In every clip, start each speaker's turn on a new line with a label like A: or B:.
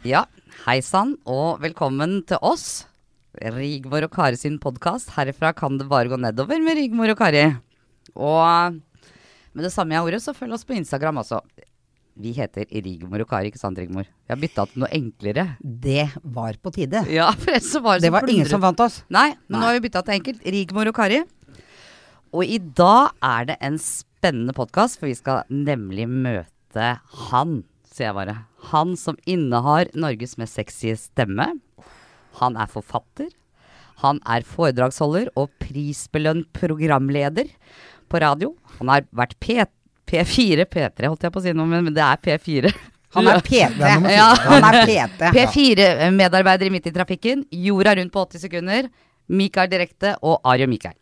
A: Ja, hei sann, og velkommen til oss. Rigmor og Kari sin podkast. Herfra kan det bare gå nedover med Rigmor og Kari. Og med det samme jeg ordet, så følg oss på Instagram også. Vi heter Rigmor og Kari, ikke sant, Rigmor? Vi har bytta til noe enklere.
B: Det var på tide.
A: Ja, for ellers var det
B: var ingen som vant oss.
A: Nei, men
B: Nei.
A: nå har vi bytta til enkelt. Rigmor og Kari. Og i dag er det en spennende podkast, for vi skal nemlig møte han, sier jeg bare. Han som innehar Norges mest sexy stemme. Han er forfatter. Han er foredragsholder og prisbelønt programleder på radio. Han har vært P P4, P3 holdt jeg på å si noe, men det er P4.
B: Han er PT.
A: Ja.
B: Han er PT.
A: P4-medarbeider i Midt i trafikken. Jorda rundt på 80 sekunder. Mikael Direkte og Ario Mikael.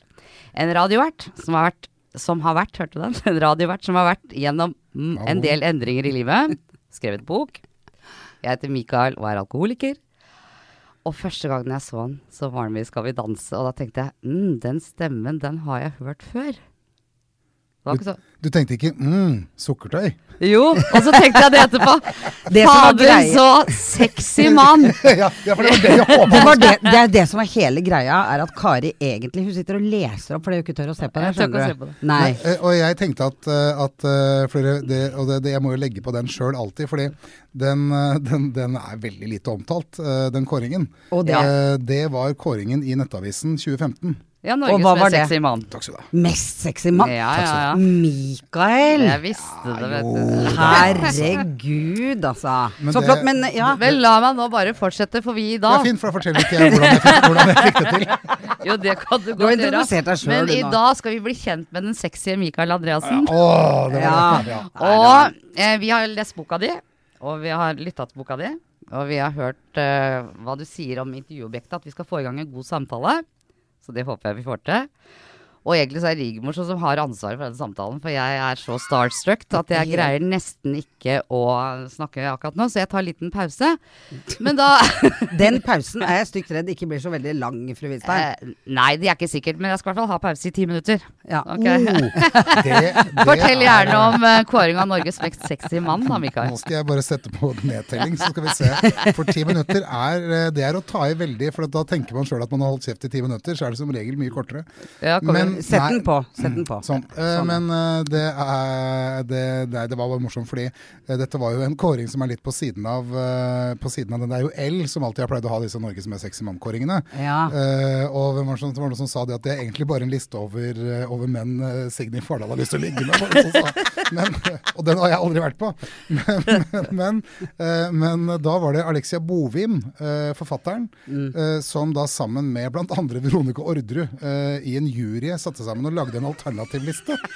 A: En radiovert som har vært, som har vært hørte du den? En radiovert som har vært gjennom en del endringer i livet. Skrevet bok. Jeg heter Mikael og er alkoholiker. Og første gangen jeg så han, så var han med i Skal vi danse, og da tenkte jeg mm, den stemmen, den har jeg hørt før. Det så
C: Du tenkte ikke 'mm, sukkertøy'?
A: Jo, og så tenkte jeg det etterpå.
B: Det
A: Fader, så sexy mann!
C: ja, ja, for det var det jeg
B: Det,
C: håpa.
B: var det, det er det som er hele greia, er at Kari egentlig Hun sitter og leser opp fordi hun ikke tør å se på det.
A: Jeg tør å
B: skjønner
A: se på
B: du?
A: det.
B: Nei.
C: Men, Og jeg tenkte at, eh, at eh, flere, det, Og det, det, jeg må jo legge på den sjøl alltid, fordi den, eh, den, den er veldig lite omtalt, eh, den kåringen.
B: Og det
C: Eh, Det var kåringen i Nettavisen 2015.
A: Ja,
B: Og
A: Norges
B: hva var det?
A: sexy mann.
C: Takk skal du ha.
B: mest sexy mann.
A: Ja, ja, ja.
B: Mikael!
A: Jeg visste det, vet du.
B: Herregud, altså.
C: Men
B: Så
C: det-
B: flott. Men ja.
A: Vel, la meg nå bare fortsette, for vi i
C: Det
A: dag
C: fint, for da forteller ikke jeg hvordan jeg fikk, hvordan jeg fikk det til.
A: Jo, det kan du
B: Du har
A: godt gjøre.
B: introdusert deg sjøl,
A: Men
B: du
A: i dag skal vi bli kjent med den sexy Mikael Andreassen.
C: Åh, det var
B: Ja.
C: det. Ja.
A: Og eh, vi har lest boka di, og vi har lytta til boka di. Og vi har hørt eh, hva du sier om intervjuobjektet, at vi skal få i gang en god samtale. Så det håper jeg vi får til. Og egentlig så er Rigmor sånn som har ansvaret for denne samtalen, for jeg er så starstruck at jeg greier nesten ikke å snakke akkurat nå, så jeg tar en liten pause. Men da
B: Den pausen er jeg stygt redd ikke blir så veldig lang, fru Winstein.
A: eh, Nei, det er ikke sikkert, men jeg skal i hvert fall ha pause i ti minutter.
B: Ja.
A: ok.
C: Det, det
A: Fortell
C: er-
A: gjerne om uh, kåring av Norges mest sexy mann, da, Mikael.
C: Nå skal jeg bare sette på nedtelling, så skal vi se. For ti minutter er, eh, det er å ta i veldig, for da tenker man sjøl at man har holdt kjeft i ti minutter, så er det som regel mye kortere.
A: Ja.
C: Men-
B: Sett den på. Sett den på.
C: Sånn. Sånn. Men eh, det, er, det, det var bare morsomt, fordi eh, dette var jo en kåring som er litt på siden av eh, På siden av den. Det er jo L som alltid har pleid å ha disse Norges mest sexy mann-kåringene.
B: Ja.
C: Eh, og hvem var det, som, var noen som sa det at det er egentlig bare en liste over, eh, over menn Signy Fardal har lyst til å ligge med. Men, og den har jeg aldri vært på. Men, men, eh, men da var det Alexia Bovim, eh, forfatteren, mm. som da sammen med bl.a. Veronica Orderud eh, i en jury satte sammen og lagde en alternativliste.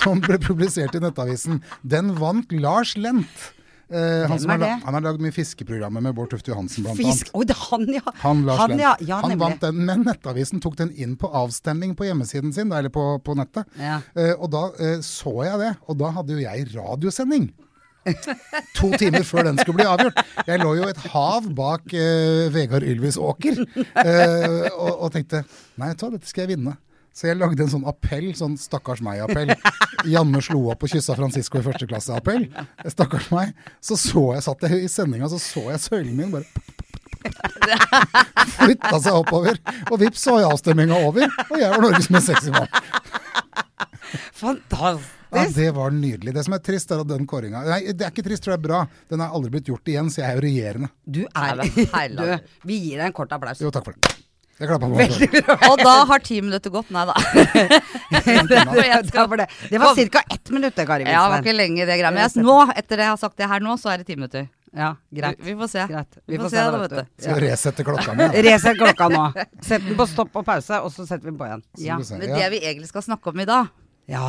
C: som ble publisert i Nettavisen. Den vant Lars Lent. Eh, han, har, la- han har lagd mye fiskeprogrammer med Bård Tufte Johansen, blant
B: Fisk
C: annet.
B: Oh, det han, ja.
C: Han, Lars
B: han, ja. ja
C: han vant den, men Nettavisen tok den inn på avstemning på hjemmesiden sin, eller på, på nettet.
B: Ja.
C: Eh, og da eh, så jeg det, og da hadde jo jeg radiosending. To timer før den skulle bli avgjort. Jeg lå jo et hav bak eh, Vegard Ylvis Åker eh, og, og tenkte nei, vet du hva, dette skal jeg vinne. Så jeg lagde en sånn appell, sånn stakkars meg-appell. Janne slo opp og kyssa Francisco i første klasse-appell. Stakkars meg. Så så jeg, satt jeg i sendinga, så så jeg søylen min bare flytta seg oppover. Og vips, så var avstemminga over, og jeg var Norges mest sexy mann.
B: Fantastisk.
C: Ja, det var nydelig. Det som er trist, er at den kåringa Nei, det er ikke trist, tror jeg er bra. Den er aldri blitt gjort igjen, så jeg er jo regjerende.
B: Du er du, Vi gir deg en kort applaus.
C: Jo, takk for det. Jeg klappa på meg selv.
A: Og da har ti minutter gått. Nei da.
B: Det var, det. det var ca. ett minutt, det, Kari
A: Ja, det var ikke lenge det greia. Men jeg, nå, etter det jeg har sagt det her nå, så er det ti minutter.
B: Ja, greit.
A: Vi, vi får se.
B: Greit.
A: Vi får se da, vet du.
C: Skal vi resette klokka nå.
B: Resett klokka nå. Sett den på stopp og pause, og så setter vi den på igjen. Ja.
C: Vi.
A: Men det vi egentlig skal snakke om i dag,
B: ja.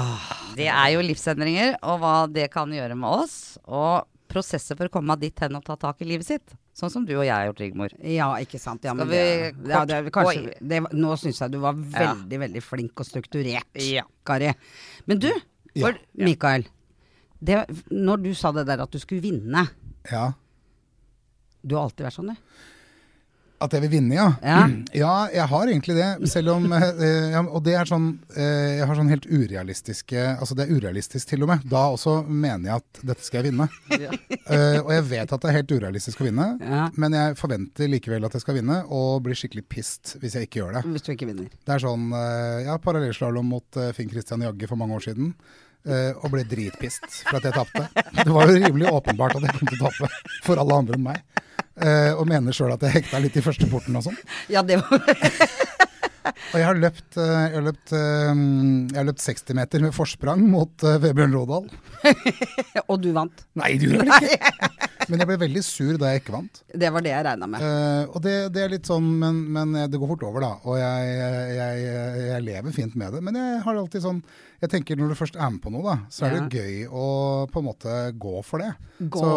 A: det er jo livsendringer, og hva det kan gjøre med oss. Og prosesser for å komme dit hen og ta tak i livet sitt. Sånn som du og jeg har gjort, Rigmor.
B: Ja, ikke sant. Ja,
A: Skal
B: men
A: vi
B: det, ja, det, kanskje, det, Nå syns jeg du var veldig, veldig flink og strukturert,
A: Ja.
B: Kari. Men du,
C: Ja.
B: for, Mikael. Det, når du sa det der at du skulle vinne
C: Ja.
B: Du har alltid vært sånn, du.
C: At jeg vil vinne, ja.
B: Ja.
C: Ja, jeg har egentlig det. Selv om eh, ja, Og det er sånn eh, Jeg har sånn helt urealistiske Altså det er urealistisk til og med. Da også mener jeg at dette skal jeg vinne. Eh, og jeg vet at det er helt urealistisk å vinne,
B: Ja.
C: men jeg forventer likevel at jeg skal vinne, og blir skikkelig pissed hvis jeg ikke gjør det.
B: Hvis du ikke vinner.
C: Det er sånn eh, Ja, parallellslalåm mot eh, Finn Christian Jagge for mange år siden. Uh, og ble dritpissed for at jeg tapte. Det var jo rimelig åpenbart at jeg kom til å tape for alle andre enn meg. Eh, og mener sjøl at jeg hekta litt i første porten og sånn.
B: Ja, det var
C: Og jeg har løpt, eh, jeg har løpt, eh, jeg har løpt 60 meter med forsprang mot Vebjørn Rådal.
B: Og du vant.
C: Nei, du gjør det ikke! Men jeg ble veldig sur da jeg ikke vant.
B: Det var det jeg regna med.
C: Uh, og det, det er litt sånn, men, men det går fort over, da. Og jeg, jeg, jeg lever fint med det. Men jeg har alltid sånn Jeg tenker når du først er med på noe, da, så er det gøy å på en måte gå for det.
B: Gå
C: så,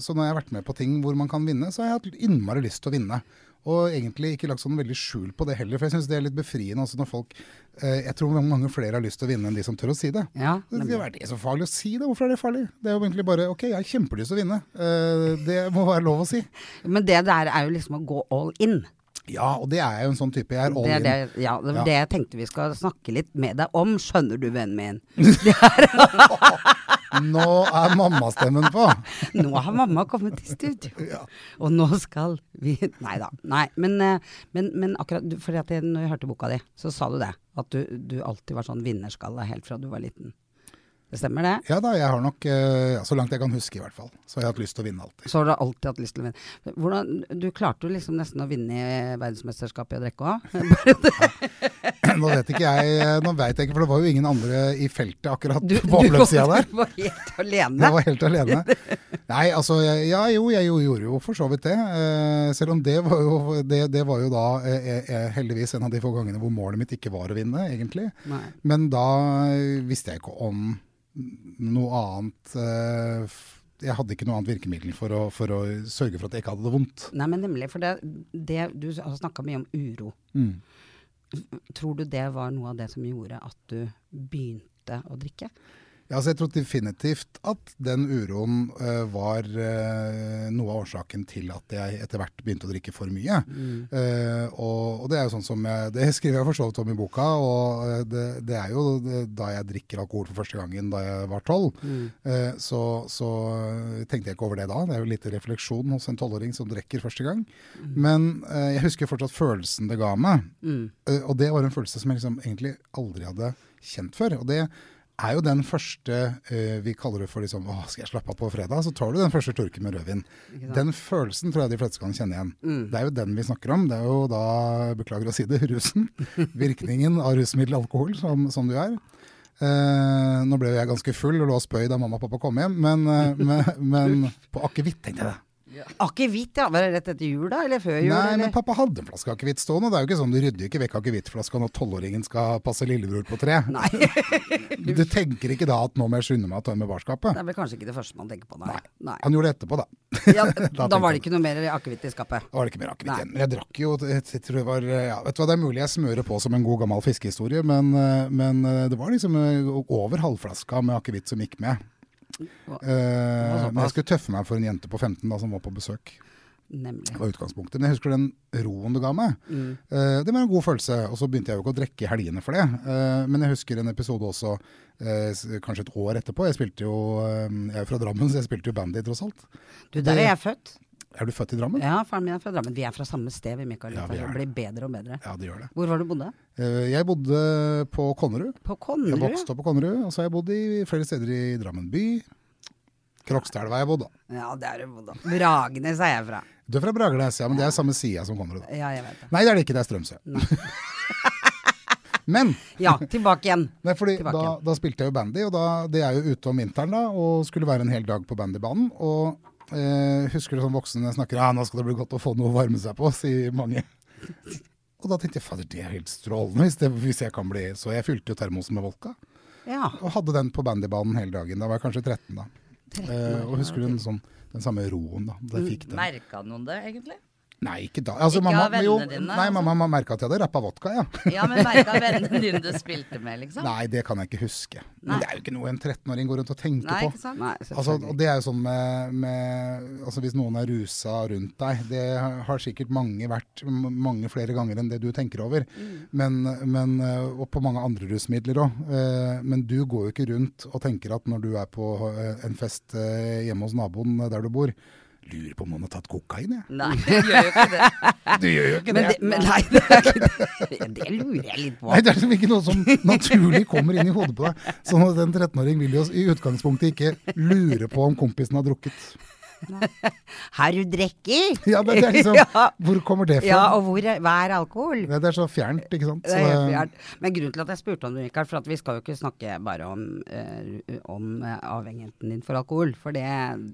C: så når jeg har vært med på ting hvor man kan vinne, så har jeg hatt innmari lyst til å vinne. Og egentlig ikke lagt sånn veldig skjul på det heller, for jeg syns det er litt befriende også når folk eh, Jeg tror mange flere har lyst til å vinne enn de som tør å si det.
B: Ja,
C: Det
B: nemlig.
C: er det så farlig å si det? Hvorfor er det farlig? Det er jo egentlig bare OK, jeg har kjempelyst til å vinne. Eh, det må være lov å si.
B: Men det der er jo liksom å gå all in.
C: Ja, og det er jeg jo en sånn type. Jeg er all
B: Det er
C: in.
B: det, ja, det, var
C: Ja.
B: det jeg tenkte vi skal snakke litt med deg om, skjønner du, vennen min.
C: Nå er mammastemmen på!
B: Nå har mamma kommet i studio,
C: Ja.
B: og nå skal vi Nei da. Nei, men, eh, men, men akkurat fordi at jeg, når jeg hørte boka di, så sa du det. At du, du alltid var sånn vinnerskalle helt fra du var liten. Det stemmer det?
C: Ja da, jeg har nok, eh, så langt jeg kan huske i hvert fall, så har jeg hatt lyst til å vinne alltid.
B: Så har du alltid hatt lyst til å vinne. Hvordan, du klarte jo liksom nesten å vinne i verdensmesterskapet i å drikke òg.
C: Nå vet ikke jeg, eh, nå vet jeg ikke, for det var jo ingen andre i feltet akkurat
B: Du,
C: på oppløpssida der.
B: du var helt alene.
C: Jeg var helt alene. Nei, altså, ja jo, jeg gjorde jo for så vidt det. Eh, selv om det var jo, det, det var jo da heldigvis en av de få gangene hvor målet mitt ikke var å vinne, egentlig.
B: Nei.
C: Men da visste jeg ikke om noe annet eh, Jeg hadde ikke noe annet virkemiddel for å, for å sørge for at jeg ikke hadde det vondt.
B: Nei, men nemlig. For det, det du har snakka mye om uro.
C: Mm.
B: Tror du det var noe av det som gjorde at du begynte å drikke?
C: Ja, altså jeg tror definitivt at den uroen uh, var uh, noe av årsaken til at jeg etter hvert begynte å drikke for mye. Eh, og, og det er jo sånn som jeg, Det skriver jeg for så vidt om i boka, og det, det er jo det, da jeg drikker alkohol for første gangen da jeg var tolv. Eh, så, så tenkte jeg ikke over det da. Det er jo litt refleksjon hos en tolvåring som drikker første gang. Men eh, jeg husker fortsatt følelsen det ga meg.
B: Mm.
C: Og det var en følelse som jeg liksom egentlig aldri hadde kjent før. Og det er jo den første eh, Vi kaller det for liksom Å, skal jeg slappe av på fredag? Så tar du den første turken med rødvin. Den følelsen tror jeg de fleste kan kjenne igjen. Det er jo den vi snakker om. Det er jo da, beklager å si det, rusen. Virkningen av rusmiddel alkohol, som, som du er. Eh, nå ble jeg ganske full og lå og spøy da mamma og pappa kom hjem, men, eh, men, men på akevitt tenkte jeg det.
B: Akevitt, ja. Var det rett etter jul, da? Eller før jul?
C: Nei, men pappa hadde en flaske akevitt stående. Det er jo ikke sånn, Du rydder ikke vekk akevittflaska når tolvåringen skal passe lillebror på tre.
B: Nei.
C: Du tenker ikke da at nå må jeg skynde meg å ta med barskapet.
B: Det er vel kanskje ikke det første man tenker på, nei. nei.
C: Han gjorde det etterpå, da.
B: Ja,
C: Da
B: da var det ikke noe mer akevitt i skapet.
C: Da var det ikke mer akevitt
B: Nei.
C: igjen. Jeg drakk jo jeg, jeg tror det var, ja, vet du hva, Det er mulig jeg smører på som en god gammel fiskehistorie, men, eh, men eh, det var liksom eh, over halvflaska med akevitt som gikk med. Eh, men jeg skulle tøffe meg for en jente på 15 da, som var på besøk.
B: Nemlig.
C: Det var utgangspunktet. Men jeg husker den roen du ga meg.
B: Mm.
C: Eh, det var en god følelse. Og så begynte jeg jo ikke å drikke i helgene for det. Eh, men jeg husker en episode også eh, kanskje et år etterpå. Jeg spilte jo eh, Jeg er fra Drammen, så jeg spilte jo bandy, tross alt.
B: Du, der er jeg født.
C: Er du født i Drammen?
B: Ja, faren min er fra Drammen. Vi er fra samme sted, vi, Mikael.
C: Ja, vi
B: det blir bedre og bedre.
C: Ja, det gjør det.
B: Hvor var du bodde?
C: Eh, jeg bodde på Konnerud.
B: På Konnerud?
C: Jeg vokste opp på Konnerud, og så har jeg bodd i flere steder i Drammen by. Krokstadelva har jeg bodd, da.
B: Ja, det er du bodd da. Bragernes er jeg fra.
C: Du er fra Bragernes, ja, men det er samme side som Konnerud.
B: Ja, jeg vet det.
C: Nei, det er det ikke, det er Strømsø. men
B: Ja, tilbake igjen.
C: Nei, fordi
B: Tilbake
C: da,
B: igjen.
C: da spilte jeg jo bandy, og da, det er jo ute om vinteren da, og skulle være en hel dag på bandybanen. Og eh, husker du sånn voksne snakker ja, nå skal det bli godt å få noe å varme seg på, sier mange. Og da tenkte jeg fader, det er helt strålende hvis, det, hvis jeg kan bli Så jeg fylte jo termosen med vodka,
B: Ja.
C: og hadde den på bandybanen hele dagen. Da var jeg kanskje 13 da. Eh, og husker du den, sånn, den samme roen da, da jeg fikk den?
A: Merka noen det, egentlig?
C: Nei, ikke da. Altså,
A: Ikke
C: mamma,
A: av vennene
C: jo,
A: dine,
C: nei,
A: altså?
C: mamma merka at jeg hadde rappa vodka, ja.
A: Ja, men merka vennene dine du spilte med, liksom?
C: Nei, det kan jeg ikke huske.
A: Nei.
C: Men det er jo ikke noe en 13-åring går rundt og tenker
A: Nei,
C: på.
A: ikke sant?
B: Nei,
C: Altså, det er jo sånn med, med altså Hvis noen er rusa rundt deg, det har sikkert mange vært mange flere ganger enn det du tenker over.
A: Mm.
C: Men, men, eh, og på mange andre rusmidler òg. Men du går jo ikke rundt og tenker at når du er på eh, en fest eh, hjemme hos naboen der du bor, lurer på om noen har tatt kokain, jeg.
A: Nei, du gjør jo ikke det.
C: Du gjør jo ikke
B: Men
C: det.
B: det, men nei, det, er ikke det. det lurer jeg litt på.
C: Nei, det er liksom ikke noe som naturlig kommer inn i hodet på deg. Sånn at en 13-åring vil jo i utgangspunktet ikke lure på om kompisen har drukket.
B: Har du drukket?
C: Ja, men det er liksom,
B: Ja.
C: Hvor kommer det fra?
B: Ja, og hvor hva er alkohol?
C: Det det er så fjernt, ikke sant.
B: Det er fjernt. Men grunnen til at jeg spurte om det, Rikard, for at vi skal jo ikke snakke bare om, eh, om eh, avhengigheten din for alkohol, for det,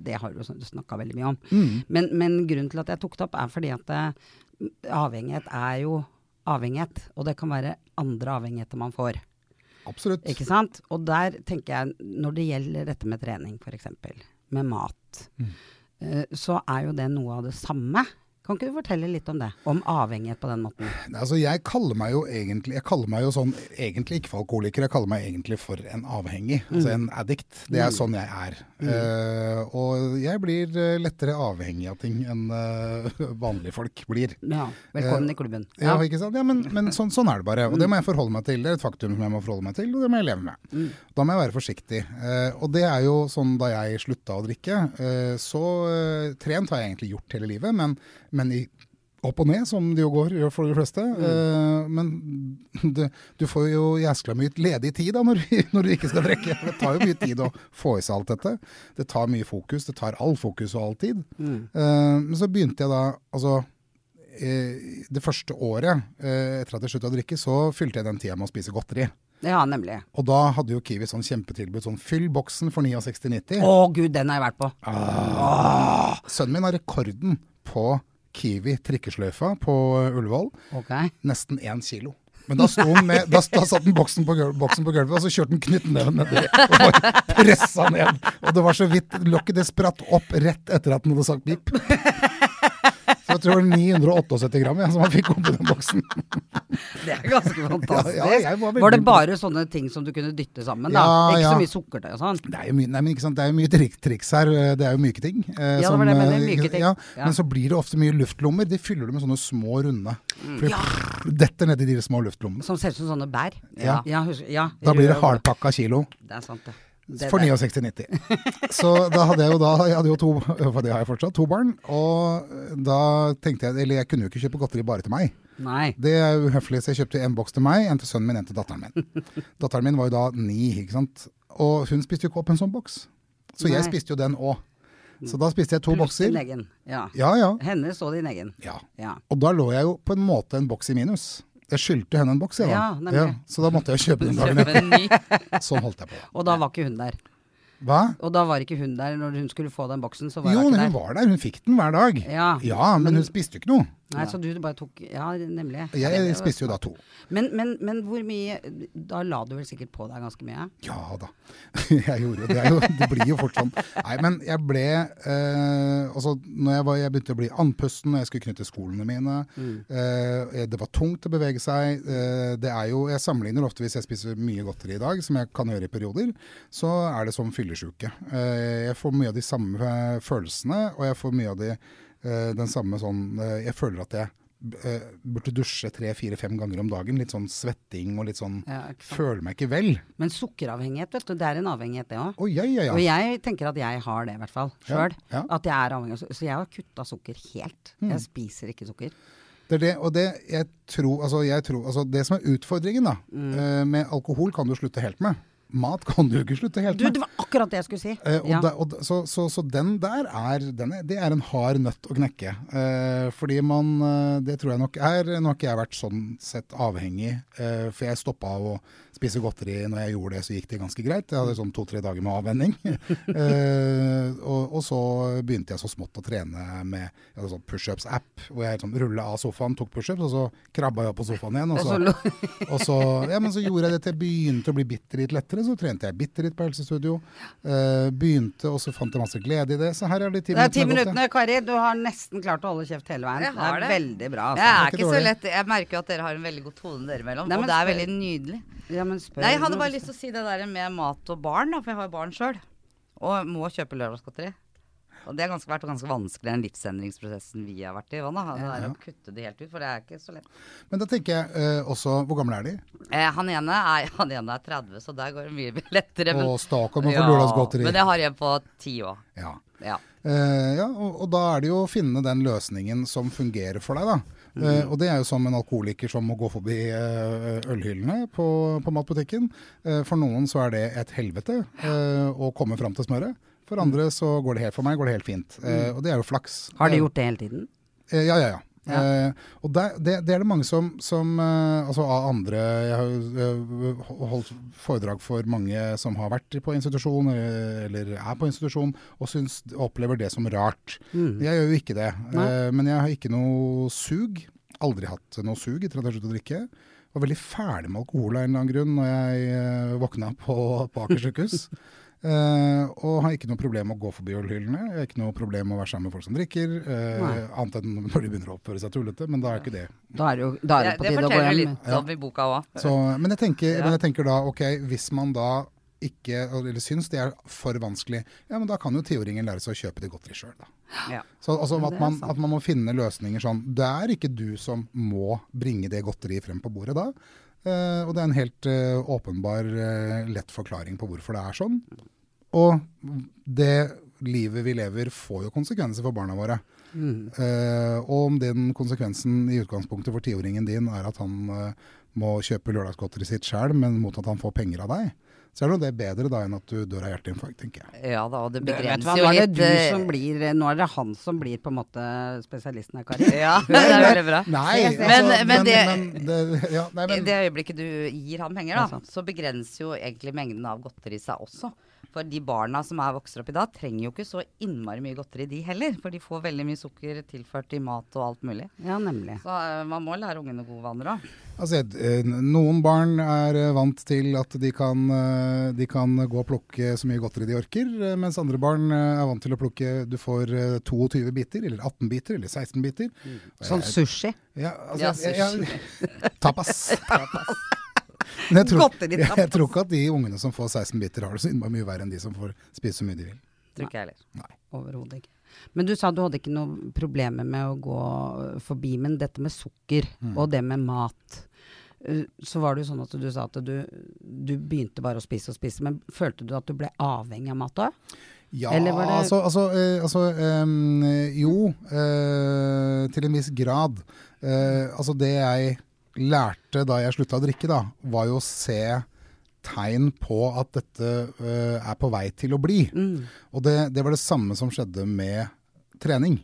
B: det har du snakka veldig mye om.
C: Mm.
B: Men, men grunnen til at jeg tok det opp, er fordi at eh, avhengighet er jo avhengighet. Og det kan være andre avhengigheter man får.
C: absolutt.
B: Ikke sant? Og der tenker jeg, når det gjelder dette med trening f.eks., med mat,
C: Mm.
B: Eh, så er jo det noe av det samme. Kan ikke du fortelle litt om det? Om avhengighet på den måten?
C: Altså, jeg kaller meg jo egentlig Jeg kaller meg jo sånn egentlig ikke for alkoholiker, jeg kaller meg egentlig for en avhengig. Altså en addict. Det er sånn jeg er. Eh, og jeg blir eh, lettere avhengig av ting enn uh, vanlige folk blir.
B: Ja, velkommen i klubben.
C: Ja, ikke sant? Ja, men, men sånn, sånn er det bare. Og det må jeg forholde meg til. Det er et faktum som jeg må forholde meg til, og det må jeg leve med. Da må jeg være forsiktig. Og det er jo sånn da jeg slutta å drikke, så trent har jeg egentlig gjort hele livet, men, men i opp og ned, som det jo går for de fleste. Eh, men du, du får jo jæskla mye ledig tid da når, du- når du ikke skal drikke. Det tar jo mye tid å få i seg alt dette. Det tar mye fokus. Det tar all fokus og all tid.
B: Mm.
C: Eh, men så begynte jeg da altså det første året eh, etter at jeg sluttet å drikke, så fylte jeg den tida med å spise godteri.
B: Ja, nemlig.
C: Og da hadde jo Kiwi sånn kjempetilbud. Sånn fyll boksen for 69,90.
B: Å gud, den har jeg vært på.
C: Sønnen min har rekorden på Kiwi trikkesløyfa på Ullevål.
B: Ok.
C: Nesten én kilo. Men da, med, da, da satt den boksen på, boksen på gulvet, og så kjørte han knyttneven nedi og pressa ned. Og det var så vidt lokket det spratt opp rett etter at den hadde sagt pip. Så jeg tror det var 978 gram jeg, som han fikk oppi den boksen.
B: Det er ganske fantastisk.
C: Ja, ja, var
B: var det bare sånne ting som du kunne dytte sammen, da?
C: Ja,
B: Ikke så mye sukkertøy og sånn?
C: Det er jo mye, nei, men ikke sant? Det er jo mye trik, triks her. Det er jo myke ting. eh,
B: Ja, det var det jeg mener,
C: er
B: myke ting.
C: Men så blir det ofte mye luftlommer. De fyller du med sånne små runde.
B: Mm.
C: For de detter nedi de små luftlommene.
B: Som ser ut som sånne bær?
C: Ja.
B: ja, husker,
C: Da blir det hardpakka kilo.
B: Det er sant, det.
C: For
B: der.
C: 69,90. Så da hadde jeg jo da Jeg hadde jo to, for det har jeg fortsatt, to barn. Og da tenkte jeg Eller jeg kunne jo ikke kjøpe godteri bare til meg.
B: Nei.
C: Det er uhøflig, så jeg kjøpte en boks til meg, en til sønnen min, en til datteren min. Datteren min var jo da ni, ikke sant. Og hun spiste jo ikke opp en sånn boks. Så jeg spiste jo den òg. Så da spiste jeg to
B: Plus
C: bokser.
B: din egen. Ja.
C: Ja, ja.
B: Hennes og din egen.
C: ja.
B: Ja.
C: Og da lå jeg jo på en måte en boks i minus. Jeg skyldte henne en boks, jeg da.
B: Ja, ja,
C: så da måtte jeg kjøpe den dagen etter. Sånn holdt jeg på.
B: Og da var ikke hun der.
C: Hva?
B: Og da var ikke hun der når hun skulle få den boksen, så var
C: Jo,
B: hun
C: men
B: ikke
C: hun var der. Hun fikk den hver dag.
B: Ja,
C: men hun spiste jo ikke noe.
B: Nei, så du bare tok Ja, nemlig.
C: Jeg spiste jo da to.
B: Men, men, men hvor mye Da la du vel sikkert på deg ganske mye?
C: Ja da. Jeg gjorde jo det. Jo, det blir jo fort sånn. Nei, men jeg ble eh, Altså, når jeg, var, jeg begynte å bli andpusten når jeg skulle knytte skolene mine. Eh, det var tungt å bevege seg. Eh, det er jo Jeg sammenligner ofte hvis jeg spiser mye godteri i dag, som jeg kan gjøre i perioder, så er det som fyllesyke. Eh, jeg får mye av de samme eh, følelsene, og jeg får mye av de, den samme sånn eh, Jeg føler at jeg eh, burde dusje tre-fire-fem ganger om dagen. Litt sånn svetting og litt sånn
B: Ja.
C: Føler meg ikke vel.
B: Men sukkeravhengighet, vet du, det er en avhengighet, det òg.
C: Oh, ja, ja, ja.
B: Og jeg tenker at jeg har det, i hvert fall. Sjøl. At jeg er avhengig. Så jeg har kutta sukker helt.
C: Mm.
B: Jeg spiser ikke sukker.
C: Det er det, og det jeg tror, altså jeg tror, altså det som er utfordringen da,
B: Mm.
C: eh, med alkohol kan du slutte helt med. Mat kan du jo ikke slutte helt
B: Du, det var akkurat det jeg skulle si.
C: Eh, og
B: ja.
C: da, da, så, så, så den der er, den er, det er en hard nøtt å knekke. Eh, fordi man, eh, det tror jeg nok er, nå har ikke jeg vært sånn sett avhengig, eh, for jeg stoppa å spise godteri når jeg gjorde det, så gikk det ganske greit. Jeg hadde sånn to-tre dager med avvenning. eh, og, og så begynte jeg så smått å trene med sånn pushups-app, hvor jeg sånn rulla av sofaen, tok pushups, og så krabba jeg opp på sofaen igjen. Og så,
B: så
C: og så, ja, men så gjorde jeg det til jeg begynte å bli bitte litt lettere. Lettere. Så trente jeg bitte litt på helsestudio. Uh, begynte, og så fant jeg masse glede i det. Så her er de ti
B: Det er ti
C: minuttene.
B: Kari. Du har nesten klart å holde kjeft hele veien. Det er
A: det.
B: veldig bra.
A: Jeg
B: Det
A: er
C: ikke
A: ikke så lett. Jeg merker jo at dere har en veldig god tone dere imellom. Og det er veldig nydelig.
B: Ja, men spør
A: Nei, jeg hadde
B: noe.
A: bare lyst til å si det der med mat og barn, da, for jeg har jo barn sjøl. Og må kjøpe lørdagsgodteri. Og det har ganske, vært ganske vanskelig, den livsendringsprosessen vi har vært i. Vanna. Det er å kutte det helt ut, for det er ikke så lett.
C: Men da tenker jeg eh, også Hvor gamle er de?
A: Eh, han, ene er, han ene er 30, så der går det mye lettere. Men,
C: Og og for lørdagsgodteri.
A: men det har jeg på 10 år.
C: Ja.
A: Ja.
C: Eh, ja, og, og da er det jo å finne den løsningen som fungerer for deg, da.
A: Mm.
C: Uh, og det er jo som en alkoholiker som må gå forbi uh, ølhyllene på, på matbutikken. Uh, for noen så er det et helvete eh, å komme fram til smøret. For andre så går det helt for meg går det helt fint. Eh, og det er jo flaks.
B: Har de
C: Eh,
B: gjort det hele tiden?
C: Eh, ja, ja, ja. Eh, og der, det, det er det mange som, som eh, Altså av andre Jeg har holdt foredrag for mange som har vært på institusjon, eh, eller er på institusjon, og syns, opplever det som rart. Jeg gjør jo ikke det. Eh, men jeg har ikke noe sug. Aldri hatt noe sug etter at jeg sluttet å drikke. Var veldig ferdig med alkohol av en eller annen grunn når jeg våkna på, på Aker sykehus. Eh, og har ikke noe problem med å gå forbi ølhyllene. Jeg har ikke noe problem med å være sammen med folk som drikker.
B: Uh,
C: annet enn når de begynner å oppføre seg tullete, men da er ikke det.
B: Da er det jo da er det på tide å gå hjem.
A: litt om i boka òg.
C: Men, jeg tenker,
A: Ja.
C: men jeg tenker da, ok, hvis man da ikke, eller syns det er for vanskelig, ja, men da kan jo tiåringen lære seg å kjøpe det godteri sjøl, da.
A: Ja.
C: Så altså, at, man, at man må finne løsninger sånn. Det er ikke du som må bringe det godteriet frem på bordet da. Eh, og det er en helt eh, åpenbar, eh, lett forklaring på hvorfor det er sånn. Og det livet vi lever får jo konsekvenser for barna våre.
B: Mm.
C: Og om den konsekvensen i utgangspunktet for tiåringen din er at han må kjøpe lørdagsgodteriet sitt sjøl, men mot at han får penger av deg, så er det bedre da enn at du dør av hjerteinfarkt, tenker jeg.
A: ja da, og det
B: begrenser hva,
A: begrenser
B: nå
A: jo
B: er det
A: litt
B: du
A: eh,
B: som blir Nå er det han som blir på en måte spesialisten her, Kari.
A: Ja, det er veldig bra.
C: Nei,
B: Men-
C: altså,
A: men det-
C: men det, ja, nei, men,
A: det øyeblikket du gir han penger,
B: er
A: da,
B: sant.
A: så begrenser jo egentlig mengden av godteri seg også. For de barna som er vokser opp i dag, trenger jo ikke så innmari mye godteri, de heller. For de får veldig mye sukker tilført i mat og alt mulig.
B: Ja, nemlig.
A: Så uh, man må lære ungene gode vaner òg.
C: altså, eh, noen barn er eh, vant til at de kan, de kan gå og plukke så mye godteri de orker, mens andre barn er vant til å plukke Du får eh, 22 biter, eller 18 biter, eller 16 biter. Mm.
B: Sånn sushi.
C: Ja, altså,
A: Ja,
C: jeg, jeg, tapas. Men jeg tror, jeg,
B: jeg,
C: tror ikke at de ungene som får 16 biter, har det så innmari mye verre enn de som får spise så mye de vil.
A: Tror ikke jeg heller.
B: Overhodet ikke. Men du sa du hadde ikke noe problemer med å gå forbi, men dette med sukker
C: Mm.
B: og det med mat eh, så var det jo sånn at du sa at du, du begynte bare å spise og spise, men følte du at du ble avhengig av mat òg?
C: Ja,
B: Eller var det-
C: altså, altså, eh, altså eh, Jo, eh, til en viss grad. Eh, altså det jeg lærte da jeg slutta å drikke, da, var jo å se tegn på at dette uh, er på vei til å bli.
B: Mm.
C: Og det, det var det samme som skjedde med trening.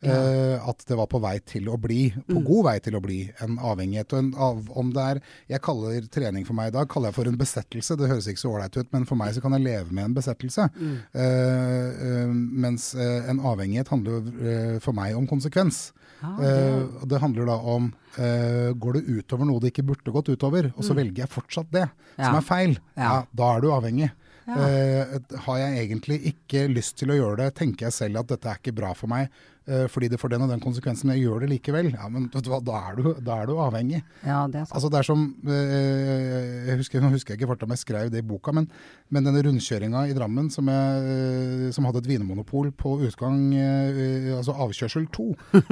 C: Eh, at det var på vei til å bli, på
B: Mm.
C: god vei til å bli, en avhengighet. Og en av, om det er Jeg kaller trening for meg i dag kaller jeg for en besettelse. Det høres ikke så ålreit ut, men for meg så kan jeg leve med en besettelse.
B: Mm.
C: Uh, mens en avhengighet handler for meg om konsekvens.
B: Ah,
C: Eh,
B: det,
C: og det handler da om eh, Går du utover noe det ikke burde gått utover, og så velger jeg fortsatt det,
B: Mm. Ja.
C: som er feil, ja.
B: Ja.
C: da er du avhengig. Eh, har jeg egentlig ikke lyst til å gjøre det, tenker jeg selv at dette er ikke bra for meg, eh, fordi det får den og den konsekvensen, men jeg gjør det likevel, ja, men vet du hva, da er du, da er du avhengig.
B: ja, det er sant.
C: Altså det er som, eh, jeg husker, Nå husker jeg ikke farta om jeg skrev det i boka, men, men denne rundkjøringa i Drammen som, jeg, eh, som hadde et vinmonopol på utgang, eh, altså avkjørsel 2.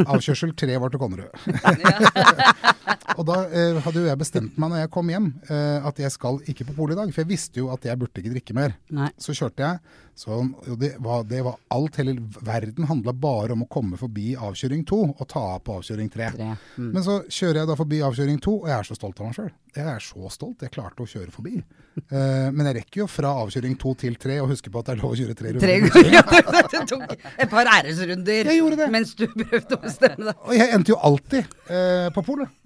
C: Avkjørsel 3 var til Konnerud. og da eh, hadde jo jeg bestemt meg når jeg kom hjem, eh, at jeg skal ikke på polet i dag. For jeg visste jo at jeg burde ikke drikke mer.
B: Nei.
C: Så kjørte jeg. Så det, var, det var alt, hele verden handla bare om å komme forbi avkjøring 2 og ta av på avkjøring 3.
B: Tre. Mm.
C: Men så kjører jeg da forbi avkjøring 2, og jeg er så stolt av meg sjøl. Jeg er så stolt. Jeg klarte å kjøre forbi. Uh, men jeg rekker jo fra avkjøring 2 til 3 og huske på at det er lov å kjøre tre runder.
B: Det Du tok et par æresrunder
C: Jeg det.
B: mens du prøvde å bestemme deg.
C: Og jeg endte jo alltid uh, på polet.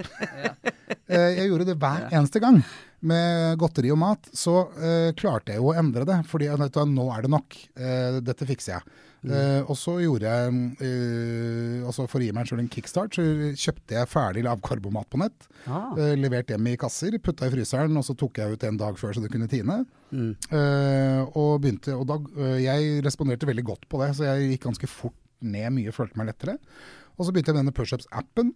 C: uh, jeg gjorde det hver eneste gang. Med godteri og mat, så eh, klarte jeg jo å endre det. Fordi jeg vet du, nå er det nok. Eh, dette fikser jeg. Eh, og så gjorde jeg eh, altså For å gi meg selv en kickstart, så kjøpte jeg ferdig lavkarbomat på nett.
B: Ah.
C: Eh, levert hjem i kasser, putta i fryseren, og så tok jeg ut en dag før så det kunne tine.
B: Mm.
C: Og begynte, og da, jeg responderte veldig godt på det, så jeg gikk ganske fort ned mye, følte meg lettere. Og så begynte jeg med denne pushups-appen.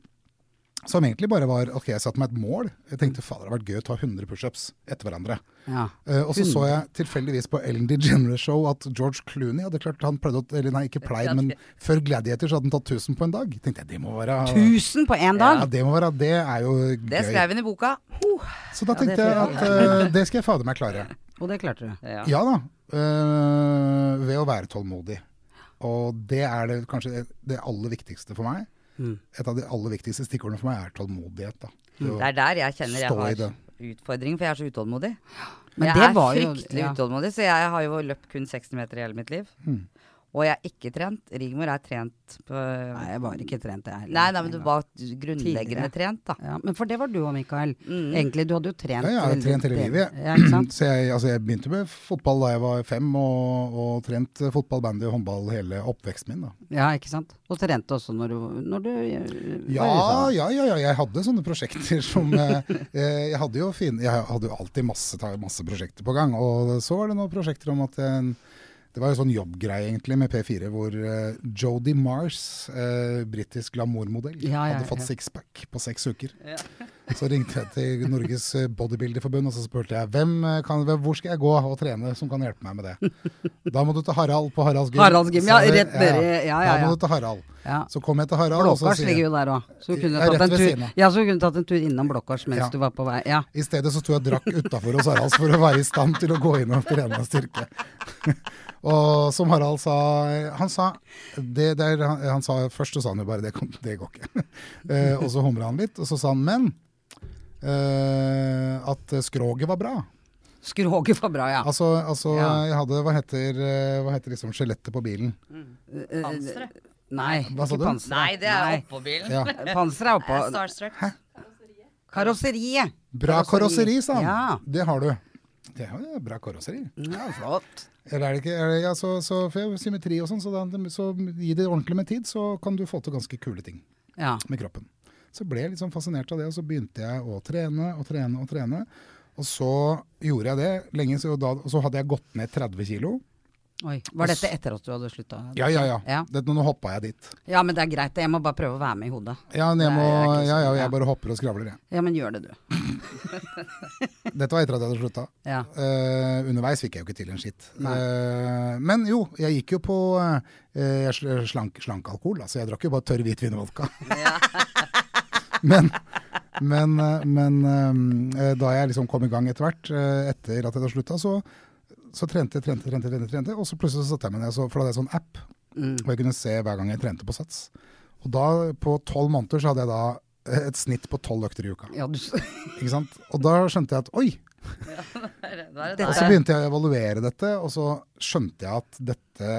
C: Som egentlig bare var ok, jeg satte meg et mål. Jeg tenkte fader, det hadde vært gøy å ta 100 pushups etter hverandre.
B: Ja.
C: Uh, og så så jeg tilfeldigvis på Ellen DeGeneres show at George Clooney hadde klart han pleide å Eller nei, ikke pleid, men før Gladiator så hadde han tatt 1000 på en dag. Tenkte jeg, det må være
B: 1000 på én dag?
C: Ja, det må være Det er jo gøy.
A: Det skrev hun i boka.
C: Så da
B: Ja,
C: tenkte jeg at uh, det skal jeg fader meg klare.
B: Og det klarte du.
A: Ja.
C: Ja da. øh, ved å være tålmodig. Og det er det kanskje det, det aller viktigste for meg.
B: Mm.
C: Et av de aller viktigste stikkordene for meg er tålmodighet. Da. Det
A: Det er der jeg kjenner jeg har utfordring, for jeg er så utålmodig.
B: Men
A: jeg
B: det
A: er
B: var jo-
A: fryktelig
B: ja.
A: utålmodig, så jeg har jo løpt kun 60 meter i hele mitt liv.
C: Mm.
A: Og jeg er ikke trent. Rigmor er trent på
B: Nei, jeg var ikke trent, jeg heller.
A: Nei, nei, men du var grunnleggende
B: Tidligere.
A: trent, da.
B: ja, Men for det var du òg, Mikael.
A: Mm.
B: Egentlig, du hadde jo trent
C: Ja, jeg har trent hele livet.
B: Ja.
C: Så jeg, altså jeg begynte med fotball da jeg var fem, og, og trent fotball, bandy og håndball hele oppveksten min. da.
B: Ja, ikke sant. Og trente også når du, når du øh,
C: Ja, ja, ja, ja, jeg hadde sånne prosjekter som eh, eh, Jeg hadde jo fin, jeg hadde jo alltid masse, masse prosjekter på gang. Og så var det noen prosjekter om at jeg, Det var jo sånn jobbgreie egentlig med P4 hvor uh, Jodie Mars, uh, britisk glamourmodell,
B: Ja, ja,
C: hadde fått
B: ja.
C: sixpack på seks uker. Så ringte jeg til Norges eh, Bodybuilderforbund og så spurte jeg hvem kan, hvor skal jeg gå og trene som kan hjelpe meg med det. Da må du til Harald på Haralds gym.
B: Haralds gym, ja, rett nedi, ja, ja,
C: Da må du til Harald. Så kom jeg til Harald, sier
B: ligger jo der òg. Så du kunne
C: Ja,
B: tatt en tur, ja, så kunne tatt en tur innom Blåkars mens du var på vei. Ja.
C: I stedet så sto jeg og drakk utafor hos Haralds for å være i stand til å gå inn og trene styrke. Og som Harald sa Han sa det der, han, han sa Først så sa han jo bare det, det går ikke. uh, og så humra han litt, og så sa han men uh, at skroget var bra.
B: Skroget var bra, ja.
C: Altså, altså
B: Ja.
C: jeg hadde Hva heter, eh, hva heter liksom skjelettet på bilen?
B: Eh,
A: Panseret?
B: Nei,
C: Hva sa
B: ikke panseret.
A: Nei, det er
B: Nei.
A: oppå bilen.
C: Ja.
B: Panseret er oppå.
A: Starstruck.
B: Karosseriet.
C: Bra karosseri, sa han.
B: Ja.
C: Det har du. Det er jo bra karosseri.
B: Ja, flott.
C: Eller er det ikke er det, ja, så, så, for Symmetri og sånn, så, så gi det ordentlig med tid, så kan du få til ganske kule ting
B: Ja.
C: med kroppen. Så ble jeg litt sånn fascinert av det, og så begynte jeg å trene og trene og trene. Og så gjorde jeg det lenge, så, da, og så hadde jeg gått ned 30 kilo.
B: Oi. Var dette etter at du hadde slutta?
C: Ja, ja, ja.
B: Ja.
C: Det, nå hoppa jeg dit.
B: Ja, men det er greit. Jeg må bare prøve å være med i hodet.
C: Ja, men jeg, må, ja, ja, jeg bare hopper og skravler, jeg.
B: Ja, men gjør det, du.
C: Dette var etter at jeg hadde slutta.
B: Ja.
C: Uh, underveis fikk jeg jo ikke til en skitt. Eh, men jo, jeg gikk jo på uh, slank, slank alkohol, Altså, så jeg drakk jo bare tørr hvit vinvodka. men men, men da jeg liksom kom i gang etter hvert, etter at jeg hadde slutta, så, så trente jeg, trente, trente, trente, trente, og så plutselig så satte jeg meg ned, så, for da hadde jeg sånn app,
B: Mm.
C: hvor jeg kunne se hver gang jeg trente på sats. Og da, på tolv måneder, så hadde jeg da eh, et snitt på tolv økter i uka.
B: Ja, du,
C: Ikke sant? Og da skjønte jeg at oi,
A: er det
C: og så begynte jeg å evaluere dette, og så skjønte jeg at dette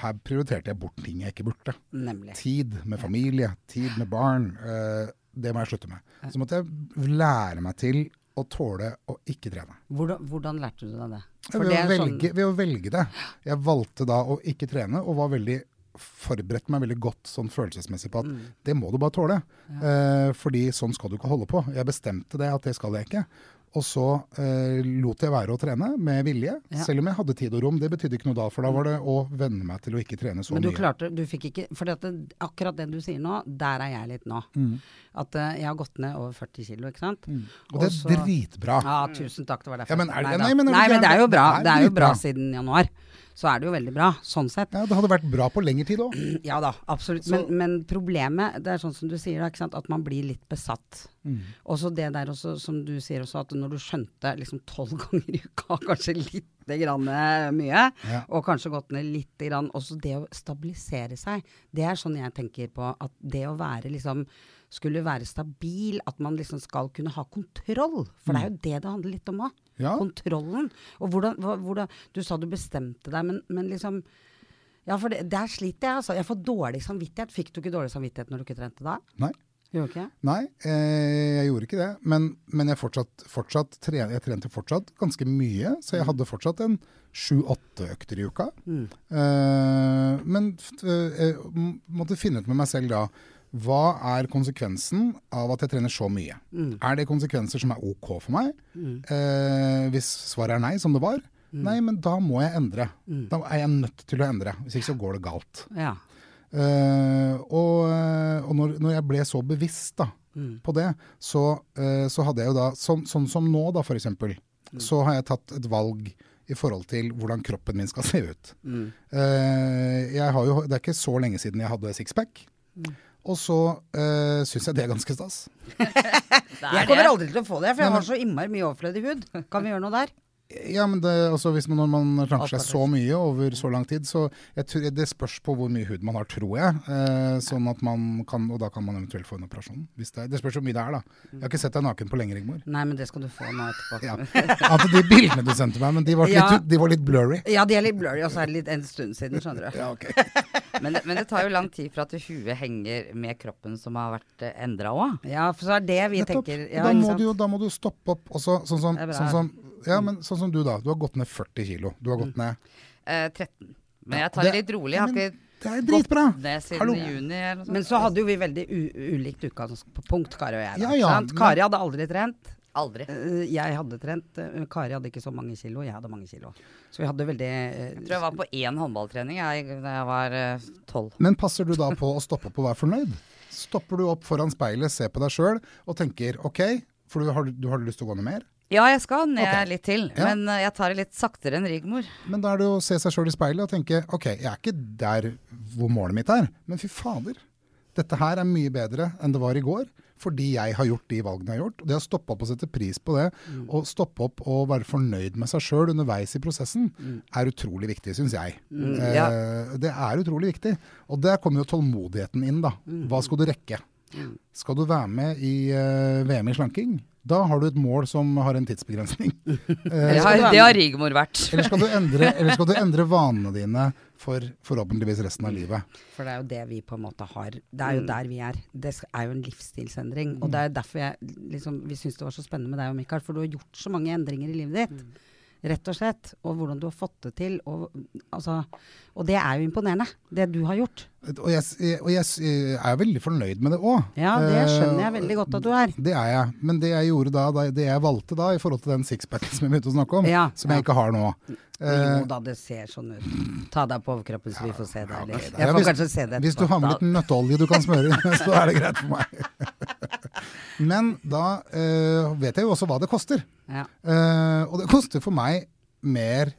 C: Her prioriterte jeg bort ting jeg ikke burde.
B: nemlig.
C: Tid med familie, tid med barn. eh, det må jeg slutte med. Så måtte jeg lære meg til å tåle å ikke trene.
B: Hvordan, hvordan lærte du deg det? For
C: Ved
B: det
C: å,
B: velge, sånn-
C: velge, ved å velge det. Jeg valgte da å ikke trene, og var veldig forberedte meg veldig godt sånn følelsesmessig på at
B: Mm.
C: det må du bare tåle. Eh, fordi sånn skal du ikke holde på. Jeg bestemte det at det skal jeg ikke. Og så eh, lot jeg være å trene med vilje,
B: Ja.
C: selv om jeg hadde tid og rom. Det betydde ikke noe da, for da var det å venne meg til å ikke trene så
B: Men du
C: mye.
B: klarte, du fikk ikke For akkurat det du sier nå, der er jeg litt nå.
C: Mm.
B: At uh, jeg har gått ned over 40 kilo, ikke sant?
C: Og det er
B: Også,
C: dritbra.
B: Ja, tusen takk. Det var derfor.
C: Ja, men er det-
B: Nei,
C: nei, men det
B: nei, men det er jo bra.
C: det er
B: Det er jo bra siden januar. Så er det jo veldig bra, sånn sett.
C: Ja, det hadde vært bra på lengre tid òg.
B: Ja da, absolutt. Men, men problemet, det er sånn som du sier, da, at man blir litt besatt.
C: Mm.
B: Og så det der også, som du sier også, at når du skjønte liksom tolv ganger i uka, kanskje litt grann eh, mye,
C: Ja.
B: og kanskje gått ned litt grann, også det å stabilisere seg, det er sånn jeg tenker på at det å være liksom skulle være stabil, at man liksom skal kunne ha kontroll. For det er jo det det handler litt om òg.
C: Ja.
B: Kontrollen. Og hvordan, hvordan Du sa du bestemte deg, men, men liksom Ja, for det, der sliter jeg, altså. Jeg får dårlig samvittighet. Fikk du ikke dårlig samvittighet når du ikke trente da?
C: Nei.
B: Gjorde ikke?
C: Nei, eh, jeg gjorde ikke det. Men, men jeg, fortsatt, fortsatt tre- jeg trente fortsatt ganske mye, så jeg hadde fortsatt en sju-åtte økter i uka.
B: Mm.
C: Eh, men eh, måtte finne ut med meg selv da hva er konsekvensen av at jeg trener så mye?
B: Mm.
C: Er det konsekvenser som er ok for meg? Eh, hvis svaret er nei, som det var, nei, men da må jeg endre. Da er jeg nødt til å endre. Hvis ikke så går det galt.
B: Ja.
C: Eh, og og når, når jeg ble så bevisst da,
B: Mm.
C: på det, så, eh, så hadde jeg jo da Sånn, sånn som nå, da, for eksempel. Så har jeg tatt et valg i forhold til hvordan kroppen min skal se ut.
B: Mm.
C: Eh, jeg har jo, det er ikke så lenge siden jeg hadde sixpack. Og så uh, syns jeg det er ganske stas.
B: Jeg kommer aldri til å få det, for jeg har så innmari mye overflødig hud. Kan vi gjøre noe der?
C: Ja, men det, altså, hvis man, når man ranker seg så mye over så lang tid, så jeg tror, det spørs på hvor mye hud man har, tror jeg. Eh, sånn at man kan, Og da kan man eventuelt få en operasjon. Hvis det, det spørs hvor mye det er, da. Jeg har ikke sett deg naken på lenge, Rigmor.
B: Nei, men det skal du få nå etterpå.
C: Ja.
B: Ja,
C: At de bildene du sendte meg, men de var litt,
B: Ja.
C: de var litt blurry.
B: de er litt blurry, og så er det litt en stund siden, skjønner du.
C: Ja, ok.
A: Men det, men det tar jo lang tid for at huet henger med kroppen som har vært uh, endra òg.
B: Ja, for så er det vi
C: Nettopp.
B: tenker. Ja,
C: da, må du jo, da må du stoppe opp også, sånn som, sånn som Ja, men sånn som du, da. Du har gått ned 40 kilo. Du har gått ned
A: Eh, 13. Men jeg tar det litt rolig. Jeg har ikke
C: Det er dritbra!
A: juni eller noe sånt.
B: Men så hadde jo vi veldig u ulikt utgangspunkt, Kari og jeg. Da,
C: Ja, ja,
B: sant?
C: men-
B: Kari hadde aldri trent.
A: Aldri.
B: Eh, Jeg hadde trent. eh, Kari hadde ikke så mange kilo, jeg hadde mange kilo. Så vi hadde veldig eh,
A: Jeg tror jeg var på én håndballtrening jeg, da jeg var tolv.
C: Men passer du da på å stoppe opp og være fornøyd? Stopper du opp foran speilet, ser på deg sjøl og tenker OK, for du har, du har lyst til å gå ned mer?
A: ja, jeg skal ned
C: okay.
A: litt til,
C: Ja.
A: men jeg tar det litt saktere enn Rigmor.
C: Men da er det å se seg sjøl i speilet og tenke OK, jeg er ikke der hvor målet mitt er, men fy fader. Dette her er mye bedre enn det var i går, fordi jeg har gjort de valgene jeg har gjort. Og det å stoppe opp og sette pris på det, og stoppe opp og være fornøyd med seg sjøl underveis i prosessen, er utrolig viktig, syns jeg. Mm,
A: ja.
C: Det er utrolig viktig. Og der kommer jo tålmodigheten inn, da. Hva skal du rekke? Skal du være med i eh, VM i slanking? Da har du et mål som har en tidsbegrensning. Eh,
A: Det har, det har Rigmor vært.
C: eller skal, du endre, eller skal du endre vanene dine for forhåpentligvis resten av livet?
B: For det er jo det vi på en måte har. Det er jo der vi er. Det er jo en livsstilsendring. Og det er derfor jeg, liksom, vi syns det var så spennende med deg og Mikael, for du har gjort så mange endringer i livet ditt. Rett og slett. Og hvordan du har fått det til. Og, altså, og det er jo imponerende, det du har gjort.
C: Og jeg, og jeg er veldig fornøyd med det òg.
B: Ja, det skjønner jeg veldig godt at du er.
C: Det er jeg. Men det jeg gjorde da, det jeg valgte da, i forhold til den sixpacken som jeg begynte å snakke om,
B: Ja,
C: som jeg
B: ja.
C: ikke har nå
B: Jo da, det ser sånn ut. Ta deg på overkroppen så vi får se det.
C: Ja.
B: Jeg får kanskje se det
C: Hvis du har med litt nøtteolje du kan smøre så er det greit for meg. Men da eh, vet jeg jo også hva det koster.
B: Ja.
C: Uh, og det koster for meg mer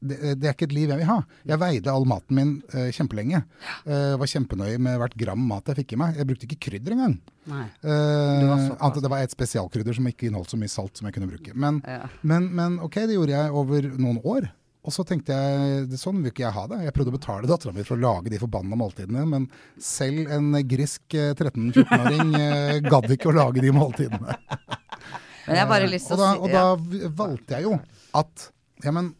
C: det, det er ikke et liv jeg vil ha. Jeg veide all maten min uh, kjempelenge. Uh, var kjempenøye med hvert gram mat jeg fikk i meg. Jeg brukte ikke krydder engang.
B: Nei.
C: Uh, annet det var et spesialkrydder som ikke inneholdt så mye salt som jeg kunne bruke. Men,
A: Ja.
C: men, men ok, det gjorde jeg over noen år. Og så tenkte jeg det, sånn vil ikke jeg ha det. Jeg prøvde å betale dattera mi for å lage de forbanna måltidene, men selv en grisk eh, 13-14-åring uh, gadd ikke å lage de måltidene.
A: Men jeg har bare lyst til å
C: og
A: si
C: da
A: og
C: da valgte jeg jo at ja, men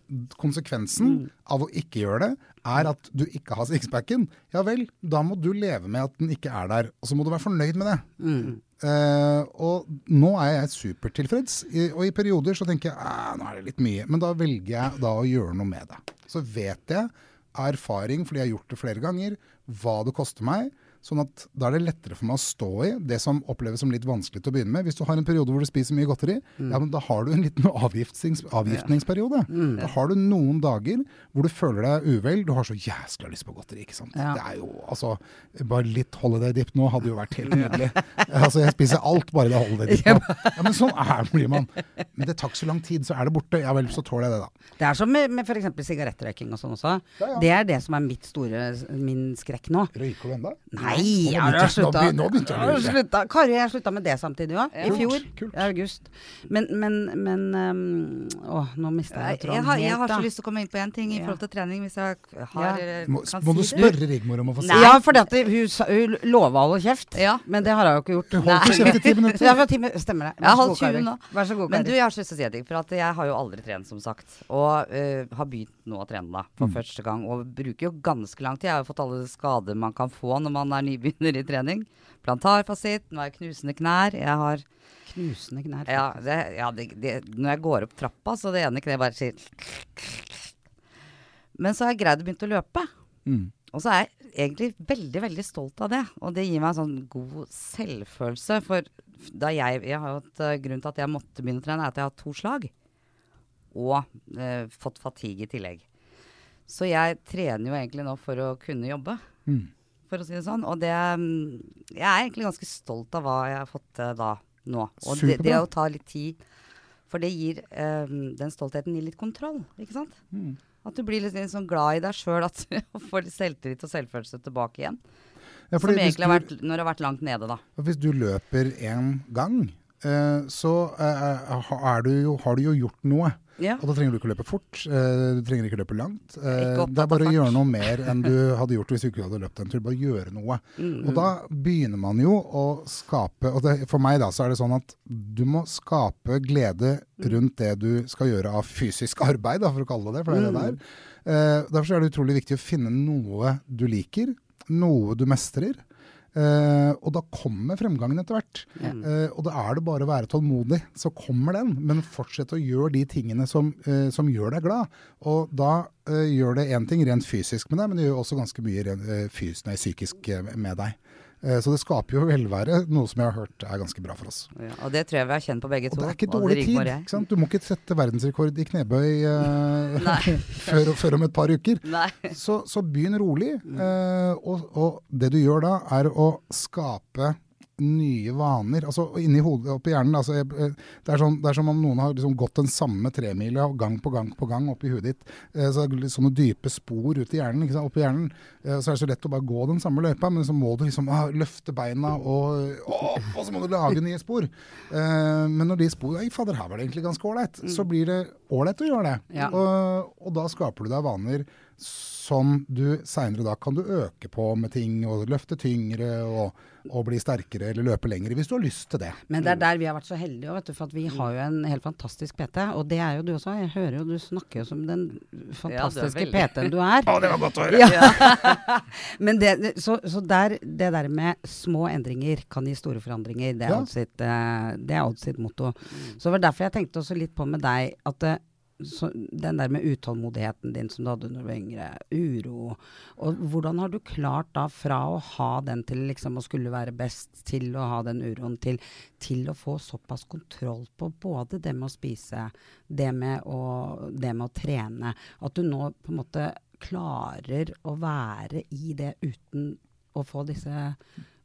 C: konsekvensen
A: Mm.
C: av å ikke gjøre det, er at du ikke har sixpacken. Ja vel, da må du leve med at den ikke er der. Og så må du være fornøyd med det.
B: Mm.
C: Eh, og nå er jeg supertilfreds. I, og i perioder så tenker jeg "Ah, nå er det litt mye. Men da velger jeg da å gjøre noe med det. Så vet jeg av erfaring, fordi jeg har gjort det flere ganger, hva det koster meg. Sånn at da er det lettere for meg å stå i det som oppleves som litt vanskelig til å begynne med. Hvis du har en periode hvor du spiser mye godteri, ja, men da har du en liten avgiftnings, avgiftningsperiode. Da har du noen dager hvor du føler deg uvel. Du har så jæskla lyst på godteri, ikke sant.
B: Ja.
C: Det er jo altså Bare litt holiday dip nå hadde jo vært helt nydelig. altså jeg spiser alt bare det holiday dip nå. Ja, men sånn er blir man. Men det tar ikke så lang tid, så er det borte. Ja vel, så tåler jeg det, da.
B: Det er som med, med f.eks. sigarettrøyking og sånn også.
C: Ja, ja.
B: Det er det som er mitt store, min skrekk nå.
C: Røyker du ennå?
B: Nei,
C: Nå
B: jeg har slutta.
C: nå begynte jeg å
B: har
C: lure.
B: Kari og jeg slutta med det samtidig òg. I fjor.
C: Kult.
B: I august. Men, men, men um, Å, nå mista
A: Jeg,
B: tråden
A: jeg, har, jeg har
B: da.
A: så lyst til å komme inn på en ting i
B: Ja.
A: forhold til trening, hvis jeg har,
B: Ja.
A: eh,
C: Må,
A: kan
C: må du
A: si du
C: spørre Rigmor om å få se?
B: Ja, for hun, sa- hun lova å holde kjeft.
A: Ja.
B: Men det har hun jo ikke gjort.
C: Du holdt kjeft i ti minutter.
B: Ja, for time, stemmer det. Vær så god, Kari. Vær så god,
A: Men du, jeg har så lyst til å si en ting. For at jeg har jo aldri trent, som sagt. Og uh, har begynt nå å trene da, for
C: Mm.
A: første gang. Og bruker jo ganske lang tid. Jeg har jo fått alle skader man kan få når man er er nybegynner i trening. Plantarfasitt, nå har jeg knusende knær. Jeg har
B: Knusende knær.
A: Ja, det, ja det, det, når jeg går opp trappa, så det ene kneet bare sier Men så har jeg greid å begynne å løpe.
C: Mm.
A: Og så er jeg egentlig veldig, veldig stolt av det. Og det gir meg en sånn god selvfølelse. For da jeg, jeg har jo hatt eh, grunnen til at jeg måtte begynne å trene, er at jeg har hatt to slag. Og eh, fått fatigue i tillegg. Så jeg trener jo egentlig nå for å kunne jobbe,
C: Mm.
A: for å si det sånn. Og det mm, Jeg er egentlig ganske stolt av hva jeg har fått til da, nå. Og det, det å ta litt tid For det gir eh, Den stoltheten gir litt kontroll, ikke sant?
C: Mm.
A: At du blir litt sånn glad i deg sjøl, at du får litt selvtillit og selvfølelse tilbake igjen.
C: Ja,
A: Som egentlig
C: du, har
A: vært når det har vært langt nede, da.
C: Hvis du løper én gang, eh, så eh, er du jo, har du jo gjort noe.
A: Ja.
C: Og da trenger du ikke løpe fort. eh, du trenger ikke løpe langt. Eh, det er bare å gjøre noe mer enn du hadde gjort hvis du ikke hadde løpt en tur. Bare gjøre noe. Og da begynner man jo å skape Og det, for meg da så er det sånn at du må skape glede rundt det du skal gjøre av fysisk arbeid, da, for å kalle det det. For det er det det er. Eh, derfor er det utrolig viktig å finne noe du liker. Noe du mestrer. Eh, og da kommer fremgangen etter hvert. Eh, og da er det bare å være tålmodig, så kommer den. Men fortsett å gjøre de tingene som, uh, som gjør deg glad. Og da gjør det én ting rent fysisk med deg, men det gjør også ganske mye rent, nei, psykisk med deg. Eh, så det skaper jo velvære, noe som jeg har hørt er ganske bra for oss.
A: Ja, og det tror jeg vi har kjent på begge to.
C: Og det er ikke dårlig tid. Ikke sant? Du må ikke sette verdensrekord i knebøy
A: uh,
C: før, før om et par uker. Så, så begynn rolig. Uh, og, og det du gjør da, er å skape nye vaner. Altså inni hodet, oppi hjernen. Altså, jeg, eh, det, er sånn, det er som om noen har liksom gått den samme tremila gang på gang på gang oppi huet ditt. Eh, så det er sånne dype spor ut i hjernen. Ikke sant? Oppi hjernen. Eh, så er det så lett å bare gå den samme løypa, men så må du liksom ah, løfte beina og opp, og så må du lage nye spor. Eh, men når de sporene ei fader, her var det egentlig ganske ålreit. Så blir det ålreit å gjøre det.
B: Ja.
C: Og, og da skaper du deg vaner som du seinere da kan du øke på med ting, og løfte tyngre og, og bli sterkere eller løpe lengre, hvis du har lyst til det.
B: Men det er der vi har vært så heldige, vet du, for at vi har jo en helt fantastisk PT. Og det er jo du også. Jeg hører jo du snakker jo som den fantastiske
A: ja,
B: PT-en du er.
C: Å, det var godt å høre!
B: Ja. Men det, så, så der, det der med små endringer kan gi store forandringer, det er
C: Ja.
B: Odd sitt, eh, er motto. Så det var derfor jeg tenkte også litt på med deg at det, så, den der med utålmodigheten din som du hadde når du var yngre, uro og Hvordan har du klart da fra å ha den til liksom å skulle være best, til å ha den uroen, til, til å få såpass kontroll på både det med å spise, det med å, det med å trene, at du nå på en måte klarer å være i det uten å få disse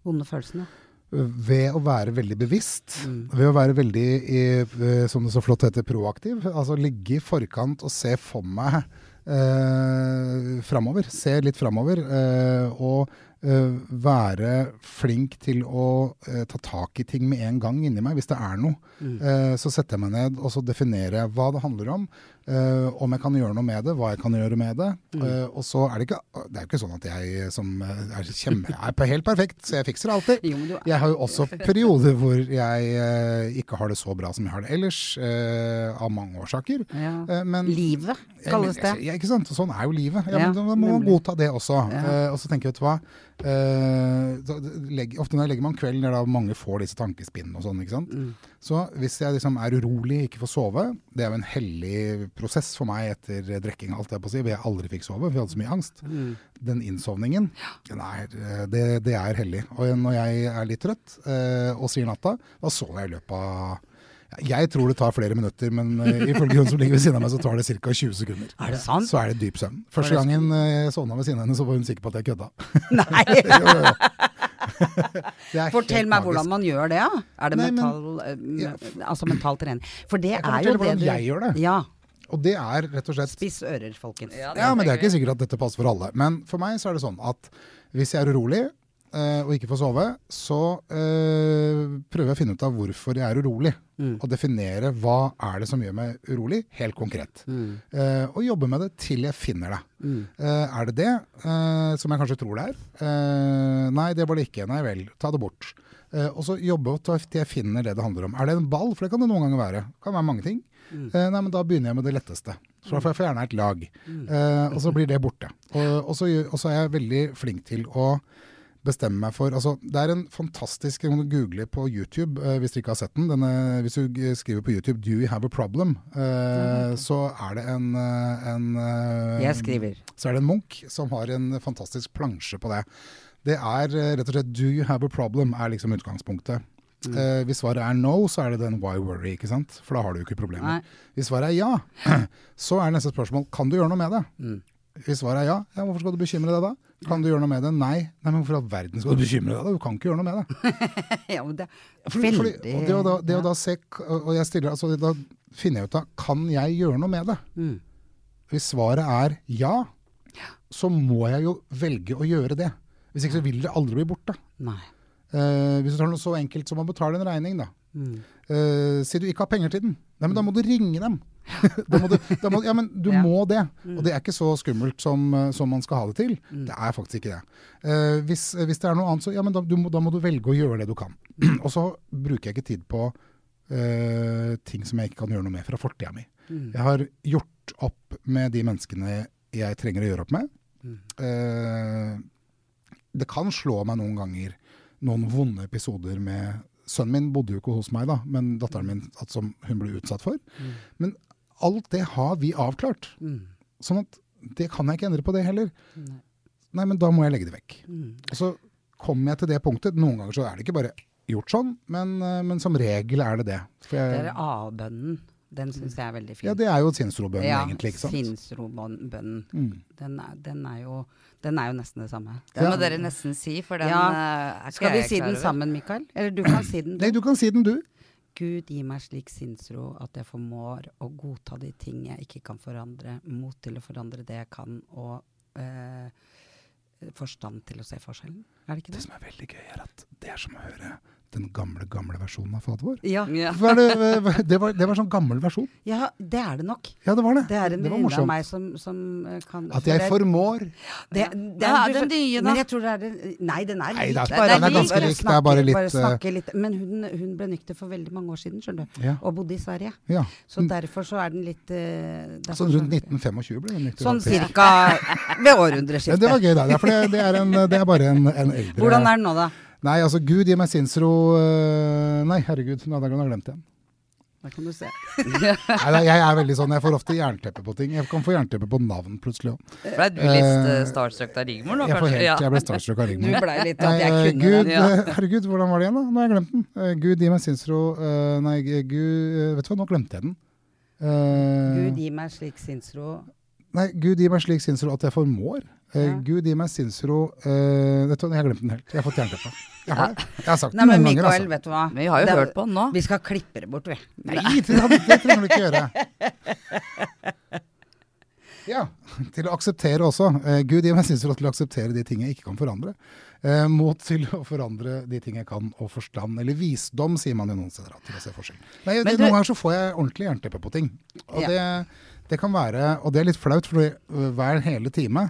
B: vonde følelsene?
C: Ved å være veldig bevisst,
B: Mm.
C: ved å være veldig, i, eh, som det så flott heter, proaktiv. Altså ligge i forkant og se for meg eh, framover. Se litt framover. Eh, og eh, være flink til å eh, ta tak i ting med en gang inni meg, hvis det er noe. Eh, så setter jeg meg ned og så definerer jeg hva det handler om. Eh, om jeg kan gjøre noe med det, hva jeg kan gjøre med det. Eh, og så er det ikke Det er jo ikke sånn at jeg som eh, er, kjempe, er helt perfekt, så jeg fikser alltid.
B: Jo,
C: Jeg har jo også perioder hvor jeg uh, ikke har det så bra som jeg har det ellers, av mange årsaker.
B: ja.
C: Men
B: Livet kalles det.
C: Ja, ikke sant? Sånn er jo livet. Ja,
B: Ja,
C: men da må man godta det også. Og så tenker jeg, vet du hva. Så ofte når jeg legger meg om kvelden, der da mange får disse tankespinnene og sånn, ikke sant.
B: Mm.
C: Så hvis jeg liksom er urolig, ikke får sove, det er jo en hellig prosess for meg etter drikking, alt jeg på å si, hvor jeg aldri fikk sove, for jeg hadde så mye angst.
B: Mm.
C: Den innsovningen, den er, eh, det, det er hellig. Og når jeg er litt trøtt eh, og sier natta, da sover jeg i løpet av Jeg tror det tar flere minutter, men uh, ifølge hun som ligger ved siden av meg, så tar det ca. 20 sekunder.
B: Er det sant?
C: Så er det dyp søvn. Første gangen eh, jeg sovna ved siden av henne, så var hun sikker på at jeg kødda.
B: Nei!
C: Jo, jo, jo. Det er
B: Fortell
C: helt
B: meg
C: magisk.
B: hvordan man gjør det, ja. Er det
C: Nei, men-
B: mental, eh,
C: Ja.
B: altså mental trening? For det er jo det du
C: jeg gjør det.
B: Ja.
C: Og det er rett og slett
B: Spiss ører, folkens.
A: Ja,
C: Ja, men det er ikke sikkert at dette passer for alle. Men for meg så er det sånn at hvis jeg er urolig eh, og ikke får sove, så eh, prøver jeg å finne ut av hvorfor jeg er urolig.
B: Mm.
C: Og definere hva er det som gjør meg urolig, helt konkret.
B: Mm.
C: Eh, og jobbe med det til jeg finner det.
B: Mm.
C: Eh, er det det eh, som jeg kanskje tror det er? Eh, nei, det var det ikke. Nei vel, ta det bort. Eh, og så jobbe til jeg finner det det handler om. Er det en ball? For det kan det noen ganger være. Det kan være mange ting.
B: Mm.
C: Eh, nei, men da begynner jeg med det letteste. Så da får jeg gjerne et lag. Eh, og så blir det borte. Og, og, så, og så er jeg veldig flink til å bestemme meg for altså, Det er en fantastisk Du kan google på YouTube uh, hvis du ikke har sett den. Denne, hvis du skriver på YouTube 'Do you have a problem?', eh, så er det en, eh, en uh,
B: Jeg skriver.
C: Så er det en Munch som har en fantastisk plansje på det. Det er eh, rett og slett 'Do you have a problem?' er liksom utgangspunktet.
B: Mm.
C: Eh, hvis svaret er no, så er det den 'why worry', ikke sant? For da har du jo ikke problemer.
B: Nei.
C: Hvis svaret er ja, så er neste spørsmål 'Kan du gjøre noe med det?'
B: Mm.
C: Hvis svaret er ja, ja, hvorfor skal du bekymre deg da? Kan du gjøre noe med det? Nei. Nei, men hvorfor i all verden skal du bekymre deg da? Du kan ikke gjøre noe med det.
B: ja, men det er
C: Fordi, fordi, og det å da, det å da se, og jeg stiller, altså, da finner jeg ut av, kan jeg gjøre noe med det?
B: Mm.
C: Hvis svaret er ja, så må jeg jo velge å gjøre det. Hvis ikke så vil det aldri bli borte.
B: Nei.
C: Eh, hvis du tar noe så enkelt som å betale en regning, da.
B: Mm.
C: Eh, si du ikke har penger til den. Nei, men da må du ringe dem. da må du, da må, ja, men du
B: Ja.
C: må det. Og det er ikke så skummelt som, eh, som man skal ha det til. Det er faktisk ikke det. Uh, hvis, hvis det er noe annet, så ja, men da, du må, da må du velge å gjøre det du kan. Og så bruker jeg ikke tid på uh, ting som jeg ikke kan gjøre noe med fra fortida mi.
B: Mm.
C: Jeg har gjort opp med de menneskene jeg trenger å gjøre opp med.
B: Mm.
C: Uh, det kan slå meg noen ganger noen vonde episoder med Sønnen min bodde jo ikke hos meg, da, men datteren min at som hun ble utsatt for. Men alt det har vi avklart.
B: Mm.
C: Sånn at det kan jeg ikke endre på det heller.
B: Nei.
C: Nei, men da må jeg legge det vekk.
B: Mm.
C: Og så kommer jeg til det punktet. Noen ganger så er det ikke bare gjort sånn, men, eh, men som regel er det det. For
B: Det er A-bønnen. Den syns jeg er veldig fin.
C: ja, det er jo sinnsrobønnen
B: Ja,
C: egentlig, ikke sant.
B: Sinnsrobønnen.
C: Mm.
B: Den, er- den, er jo, den er jo nesten det samme.
A: Den må dere nesten si, for den
B: Ja.
A: eh, er ikke
B: Skal vi
A: jeg
B: si den sammen, Mikael? Eller du kan si den. du.
C: Nei,
B: Du.
C: du kan si den, du.
B: Gud, gi meg slik sinnsro at jeg formår å godta de ting jeg ikke kan forandre, mot til å forandre det jeg kan, og eh, forstand til å se forskjellen. Er det ikke
C: Det
B: det?
C: som er veldig gøy, er at det er som å høre den gamle, gamle versjonen av Fader vår.
B: Ja.
A: Ja.
C: Det, det, var, det var sånn gammel versjon.
B: ja, det er det nok.
C: Ja, det var det.
B: Det er en
C: det var
B: venninne av meg som, som eh, kan
C: At jeg formår.
B: det, det
A: Ja,
B: er-
A: den nye, da.
B: Men jeg tror det er Nei, den er lik.
C: det er-
B: bare
A: den er ganske
C: lik, det er bare litt,
B: bare snakke litt Men hun, hun ble nykter for veldig mange år siden, skjønner du.
C: Ja.
B: Og bodde i Sverige.
C: ja.
B: Så derfor så er den litt eh,
C: Sånn rundt 1925 ble den nykter.
B: Sånn cirka ved
C: Ja, det var gøy, da. For det, det, er en, det er bare en, en eldre
B: Hvordan er den nå, da?
C: Nei, altså, Gud gi meg sinnsro øh, Nei, herregud, nå hadde jeg glemt igjen.
B: Der kan du se.
C: Nei, jeg er veldig sånn, jeg får ofte jernteppe på ting. Jeg kan få jernteppe på navn plutselig òg.
A: Ble du litt
C: Eh,
A: uh, starstruck av Rigmor nå,
C: Jeg,
A: kanskje?
C: helt- jeg ble starstruck av
B: Du
C: Rigmor.
B: blei litt at jeg
C: eh,
B: kunne
C: Gud,
B: den.
A: ja.
C: eh, herregud, hvordan var det igjen, da? Nå har jeg glemt den. Eh, Gud gi meg sinnsro eh, Nei, Gud eh, Vet du hva, nå glemte jeg den. Eh,
B: Gud gi meg slik sinnsro.
C: Nei, Gud gi meg slik sinnsro at jeg formår. Eh,
B: Ja.
C: Gud gi meg sinnsro uh, Vet du hva, jeg har glemt den helt. Jeg har fått jernteppe. Jeg har. Jeg har sagt
B: det
C: den
B: men
C: ganger,
B: Mikael,
C: altså.
B: vet du hva.
A: Vi har jo
B: Det-
A: hørt på den nå.
B: Vi skal klippe det bort, vi.
C: Nei, det, det trenger du ikke gjøre. Ja, til å akseptere også. Eh, Gud gir meg sinnsro til å akseptere de ting jeg ikke kan forandre. Eh, mot til å forandre de ting jeg kan, og forstand, eller visdom, sier man jo noen steder. Til å se forskjell. Nei, det,
A: du-
C: Noen ganger så får jeg ordentlig jernteppe på ting. Og
B: Ja.
C: det, det kan være, og det er litt flaut, for hver hele time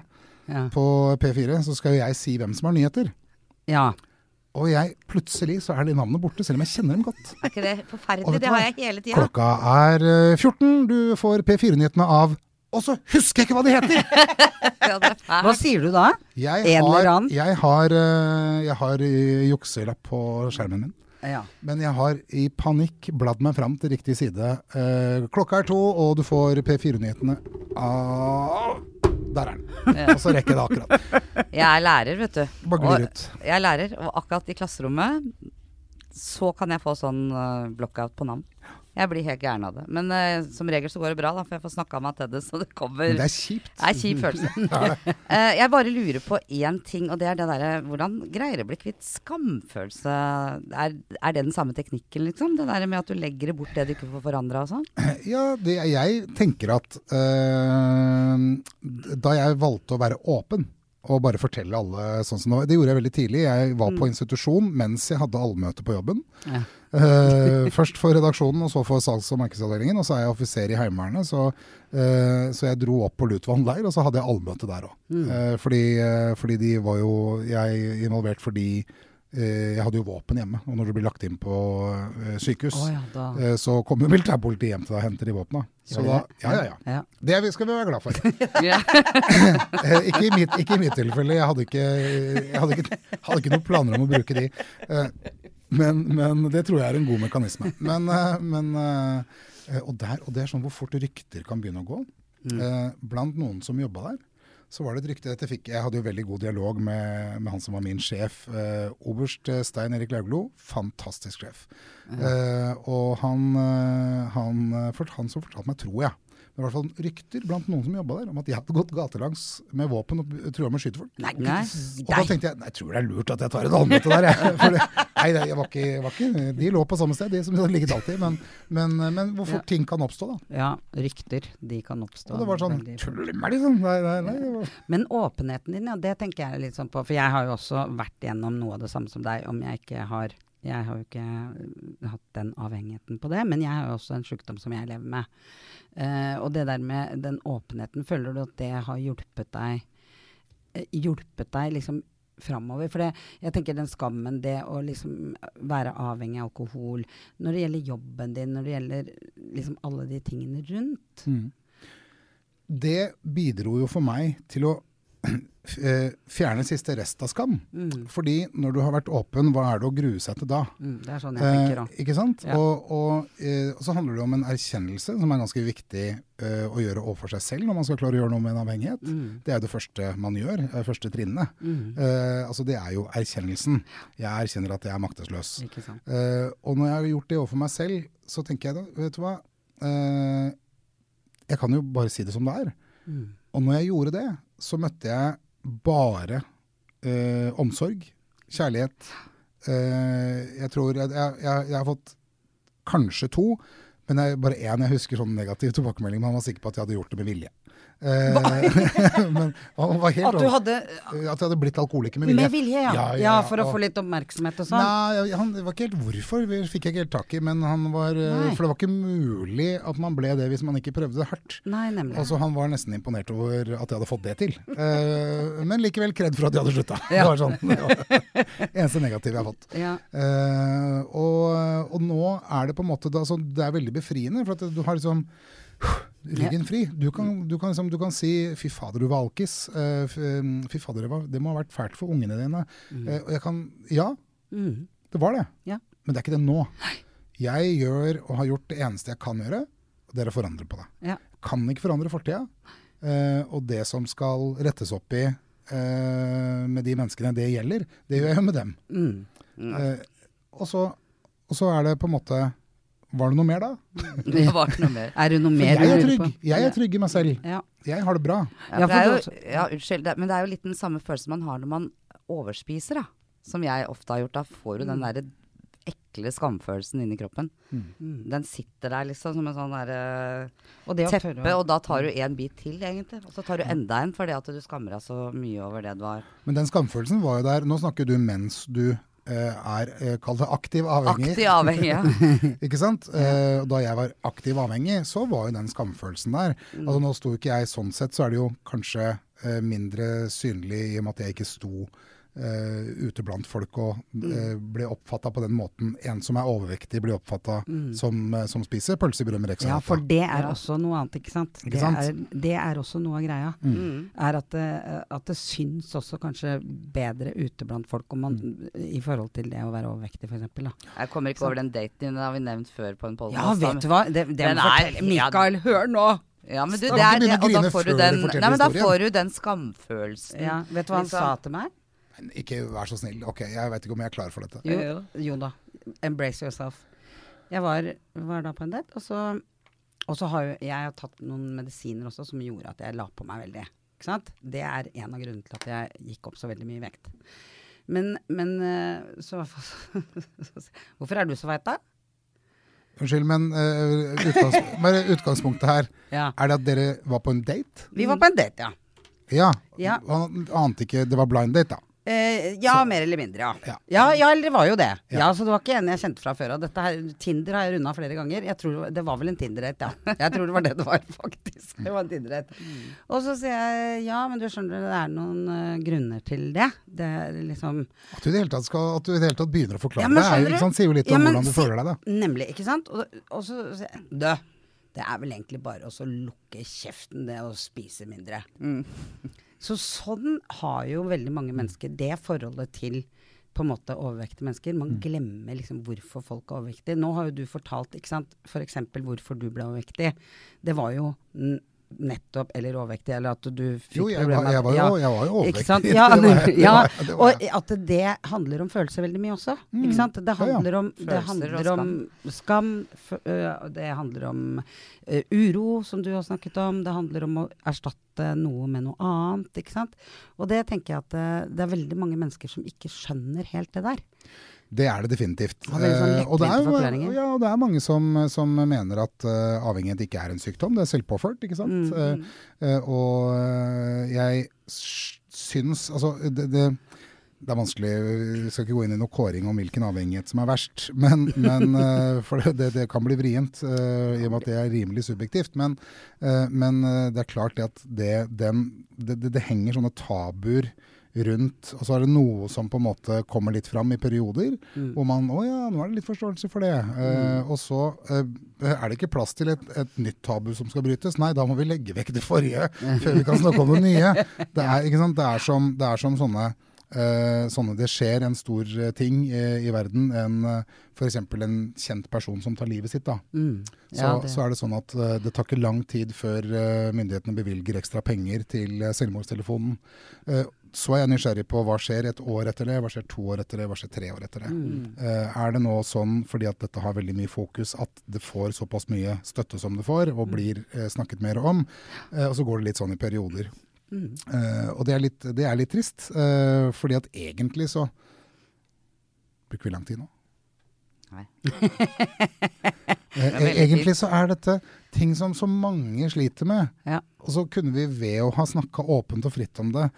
B: Ja.
C: på P4 så skal jo jeg si hvem som har nyheter.
B: ja.
C: Og jeg, plutselig så er de navnene borte, selv om jeg kjenner dem godt.
A: Er ikke det forferdelig? Det
C: hva?
A: har jeg hele tida.
C: Klokka er eh, 14, du får P4-nyhetene av Og så husker jeg ikke hva de heter!
A: Ja, det er
B: Hva sier du da?
C: Jeg
B: En eller annen?
C: jeg har, eh, jeg har eh, jukselapp på skjermen min.
B: Ja.
C: Men jeg har i panikk bladd meg fram til riktig side. Eh, klokka er to, og du får P4-nyhetene av Der er den. Og så rekker jeg det akkurat.
A: Jeg er lærer, vet du.
C: Bare glir ut.
A: jeg er lærer, og akkurat i klasserommet så kan jeg få sånn uh, blockout på navn. Jeg blir helt gæren av det. Men uh, som regel så går det bra, da, for jeg får snakka meg til det, så det kommer
C: det er kjipt.
A: Det er kjip følelse. uh, jeg bare lurer på én ting, og det er det derre Hvordan greier å bli kvitt skamfølelse? Er, er det den samme teknikken, liksom? Det der med at du legger bort det du ikke får forandra og sånn?
C: Ja, det, jeg tenker at uh, da jeg valgte å være åpen og bare fortelle alle sånn som det var, det gjorde jeg veldig tidlig. Jeg var på institusjon mens jeg hadde allmøte på jobben.
B: Ja.
C: Eh, først for redaksjonen, og så for salgs- og markedsavdelingen. Og så er jeg offiser i Heimevernet, så, eh, så jeg dro opp på Lutvann leir, og så hadde jeg allmøte der òg. fordi, eh, fordi de var jo jeg involvert fordi Jeg hadde jo våpen hjemme, og når du blir lagt inn på eh, sykehus,
B: oh, ja,
C: eh, så kommer militærpolitiet hjem til deg og henter de våpna. Så da, ja, ja, ja. Det skal vi være glad for. Eh, ikke, i mitt, ikke i mitt tilfelle. Jeg hadde ikke, jeg hadde ikke, hadde ikke noen planer om å bruke de. Eh, Men, men det tror jeg er en god mekanisme. Men, eh, men eh, og, der, og det er sånn hvor fort rykter kan begynne å gå. Eh, Blant noen som jobba der, så var det et rykte dette fikk, Jeg hadde jo veldig god dialog med, med han som var min sjef. Eh, oberst eh, Stein Erik Lauglo. Fantastisk sjef. Eh, og han, eh, han, eh, han som fortalte meg, tror jeg, men i hvert fall rykter blant noen som jobba der, om at de hadde gått gatelangs med våpen og trua med å skyte folk.
B: Nei,
A: Nei.
C: Og da tenkte jeg nei, jeg tror det er lurt at jeg tar et allmøte der. Jeg. For det, nei, det, jeg var ikke, var ikke, de lå på samme sted, de som ligget alltid. Men, men, men hvor fort ting kan oppstå, da.
B: Ja, rykter. De kan oppstå.
C: Og det var sånn. Tuller du meg, liksom? Nei, nei, nei. var-
B: Men åpenheten din, ja, det tenker jeg litt sånn på. For jeg har jo også vært gjennom noe av det samme som deg, om jeg ikke har Jeg har jo ikke øh, hatt den avhengigheten på det, men jeg har jo også en sykdom som jeg lever med. Uh, og det der med den åpenheten, føler du at det har hjulpet deg eh, Hjulpet deg liksom framover? For det, jeg tenker den skammen, det å liksom være avhengig av alkohol, når det gjelder jobben din, når det gjelder liksom alle de tingene rundt.
C: Mm. Det bidro jo for meg til å eh, fjerne siste rest av skam.
B: Mm,
C: Fordi når du har vært åpen, hva er det å grue seg til da?
B: mm, det er sånn jeg tenker
C: Eh, ikke sant?
B: Ja.
C: Og, og, eh, og så handler det om en erkjennelse som er ganske viktig eh, å gjøre overfor seg selv når man skal klare å gjøre noe med en avhengighet.
B: Mm,
C: Det er jo det første man gjør, det første trinnet.
B: mm,
C: Eh, altså det er jo erkjennelsen. Jeg erkjenner at jeg er maktesløs.
B: ikke sant.
C: Eh, og når jeg har gjort det overfor meg selv, så tenker jeg da, vet du hva Eh, Jeg kan jo bare si det som det er.
B: Mm.
C: Og når jeg gjorde det, så møtte jeg bare eh, omsorg, kjærlighet. Eh, jeg tror jeg, jeg, jeg, har fått kanskje to, men bare én jeg husker sånn negativ tilbakemelding. Men han var sikker på at jeg hadde gjort det med vilje. Eh, men han var helt
B: At du
C: sånn-
B: hadde
C: at jeg hadde blitt alkoholiker med vilje.
B: Med vilje, ja.
C: Ja,
B: Ja,
C: ja,
B: for å
C: og-
B: få litt oppmerksomhet og sånn.
C: Nei, han, det var ikke helt hvorfor, fikk jeg ikke helt tak i. Men han var, eh,
B: Nei.
C: for det var ikke mulig at man ble det hvis man ikke prøvde det hardt.
B: Nei, nemlig.
C: Altså, han var nesten imponert over at jeg hadde fått det til. uh, men likevel kred for at jeg hadde slutta.
B: Ja.
C: Det var sånn. Det var eneste negative jeg har fått.
B: ja.
C: Uh, og, og nå er det på en måte da, Det er veldig befriende, for at du har liksom ryggen fri. Du kan, du, kan liksom, du kan si 'fy fader, du valkis'. Uh, Eh, 'Fy fader, det, var, det må ha vært fælt for ungene dine'. Eh, og jeg kan Ja,
B: Mm.
C: det var det.
B: Ja.
C: Men det er ikke det nå. Jeg gjør og har gjort det eneste jeg kan gjøre, og det er å forandre på det.
B: Ja.
C: Kan ikke forandre fortida. Uh, og det som skal rettes opp i med de menneskene det gjelder, det gjør jeg med dem.
B: Mm.
C: Eh, og, så, og så er det på en måte Var det noe mer da?
A: Det var ikke noe mer.
B: Er det noe
C: For
B: mer
C: jeg er trygg. Jeg er trygg i meg selv.
B: Ja.
C: Jeg har det bra.
A: Ja,
B: Ja,
A: det jo, ja, unnskyld, det, men det er jo litt den samme følelsen man har når man overspiser, da. Som jeg ofte har gjort. Da får du den derre ekle skamfølelsen inni kroppen.
B: Mm.
A: Den sitter der liksom som en sånn derre
B: uh,
A: teppe, og da tar du en bit til, egentlig. Og så tar du enda en fordi at du skammer deg så mye over det du har.
C: Men den skamfølelsen var jo der. Nå snakker du mens du er eh, Kall det aktiv avhengig.
A: Aktiv avhengig, ja.
C: Ikke sant? Eh, da jeg var aktiv avhengig, så var jo den skamfølelsen der. Altså Nå sto ikke jeg sånn sett, så er det jo kanskje eh, mindre synlig i og med at jeg ikke sto eh, ute blant folk og eh, ble oppfatta på den måten. En som er overvektig, blir oppfatta som, uh, som spiser pølsebrød med
B: Ja, for det er
A: Ja.
B: også noe annet, ikke sant?
C: Ikke
B: det. Er, det er også noe av greia.
A: Mm.
B: Er at det, at det syns også kanskje bedre ute blant folk om man, i forhold til det å være overvektig, f.eks.
A: Jeg kommer ikke over den daten din, det har vi nevnt før på en podkast.
B: Ja, vet du hva? Det, det må
A: er-
B: fortelle Mikael, hør nå!
A: Ja, men du, det er det, og da får du den, nei, men da får du den skamfølelsen.
B: Ja, vet du hva han
A: Liksom.
B: sa til meg?
C: Ikke vær så snill. Ok, jeg vet ikke om jeg er klar for dette.
B: Jo, jo da. Embrace yourself. Jeg var, var da på en date, og så, og så har jo jeg har tatt noen medisiner også som gjorde at jeg la på meg veldig. Ikke sant? Det er en av grunnene til at jeg gikk opp så veldig mye i vekt. Men, men eh, så Hvorfor er du så feit, da?
C: Unnskyld, men uh, utgangs, bare utgangspunktet her,
B: Ja.
C: er det at dere var på en date?
B: Vi var på en date, ja.
C: Ja.
B: Ja.
C: Han ante ikke Det var blind date, da.
B: Eh, ja, mer eller mindre, ja.
C: Ja.
B: ja. Ja, eller det var jo det.
C: Ja.
B: Ja, Så det var ikke en jeg kjente fra før av. Tinder har jeg runda flere ganger. Jeg tror det var- vel en Tinder-date, ja. Jeg tror det var det det var, faktisk. Det var en Tinder-date. Og så sier jeg ja, men du skjønner det er noen uh, grunner til det. Det er liksom
C: At du i det hele tatt, skal, at du i det hele tatt begynner å forklare
B: Ja,
C: det, er, sant, sier jo litt om
B: men
C: hvordan du føler deg. da.
B: Nemlig, ikke sant? Og, og så sier jeg Dø. Det er vel egentlig bare å lukke kjeften, det å spise mindre. Så sånn har jo veldig mange mennesker det forholdet til på en måte overvektige mennesker. Man glemmer liksom hvorfor folk er overvektige. Nå har jo du fortalt ikke sant, f.eks. hvorfor du ble overvektig. Det var jo nettopp eller overvektig, eller at du fikk
C: Jo, jeg
B: problemer
C: jo, jeg var jo overvektig.
B: Ja,
C: Det var det
B: ja.
C: var det var
B: og at det handler om følelser veldig mye også. Ikke sant? Det handler om, det handler om skam, det handler om uh, uro, som du har snakket om. Det handler om å erstatte noe med noe annet. Ikke sant? Og det tenker jeg at det, det er veldig mange mennesker som ikke skjønner helt det der.
C: Det er det definitivt.
B: Veldig sånn
C: Eh, og, det er, ja, og det er mange som, som mener at uh, avhengighet ikke er en sykdom, det er selvpåført. ikke sant?
B: Mm,
C: eh, og jeg syns Altså, det, det, det er vanskelig Vi skal ikke gå inn i noe kåring om hvilken avhengighet som er verst. Men, men uh, For det, det, kan bli vrient, i og med at det er rimelig subjektivt. Men, men det er klart det at det, den, det, det, det henger sånne tabuer rundt, og så er det noe som på en måte kommer litt fram i perioder, hvor man Å ja, nå er det litt forståelse for det. Eh, og så uh, er det ikke plass til et, et nytt tabu som skal brytes. Nei, da må vi legge vekk det forrige før vi kan snakke om det nye. Det er? Det er som, det er som sånne Uh, sånne, Det skjer en stor uh, ting uh, i verden. En, uh, F.eks. en kjent person som tar livet sitt. da.
B: Mm.
C: Så,
B: Ja, så,
C: så er det sånn at det tar ikke lang tid før myndighetene bevilger ekstra penger til selvmordstelefonen. Så er jeg nysgjerrig på hva skjer et år etter det, hva skjer to år etter det, hva skjer tre år etter det. Eh, er det nå sånn, fordi at dette har veldig mye fokus, at det får såpass mye støtte som det får, og blir uh, snakket mer om, Uh, og så går det litt sånn i perioder. Eh, og det er litt, det er litt trist, fordi at egentlig så Bruker vi lang tid nå?
A: Nei. Er
C: egentlig så er dette ting som så mange sliter med.
B: Ja.
C: Og så kunne vi ved å ha snakka åpent og fritt om det,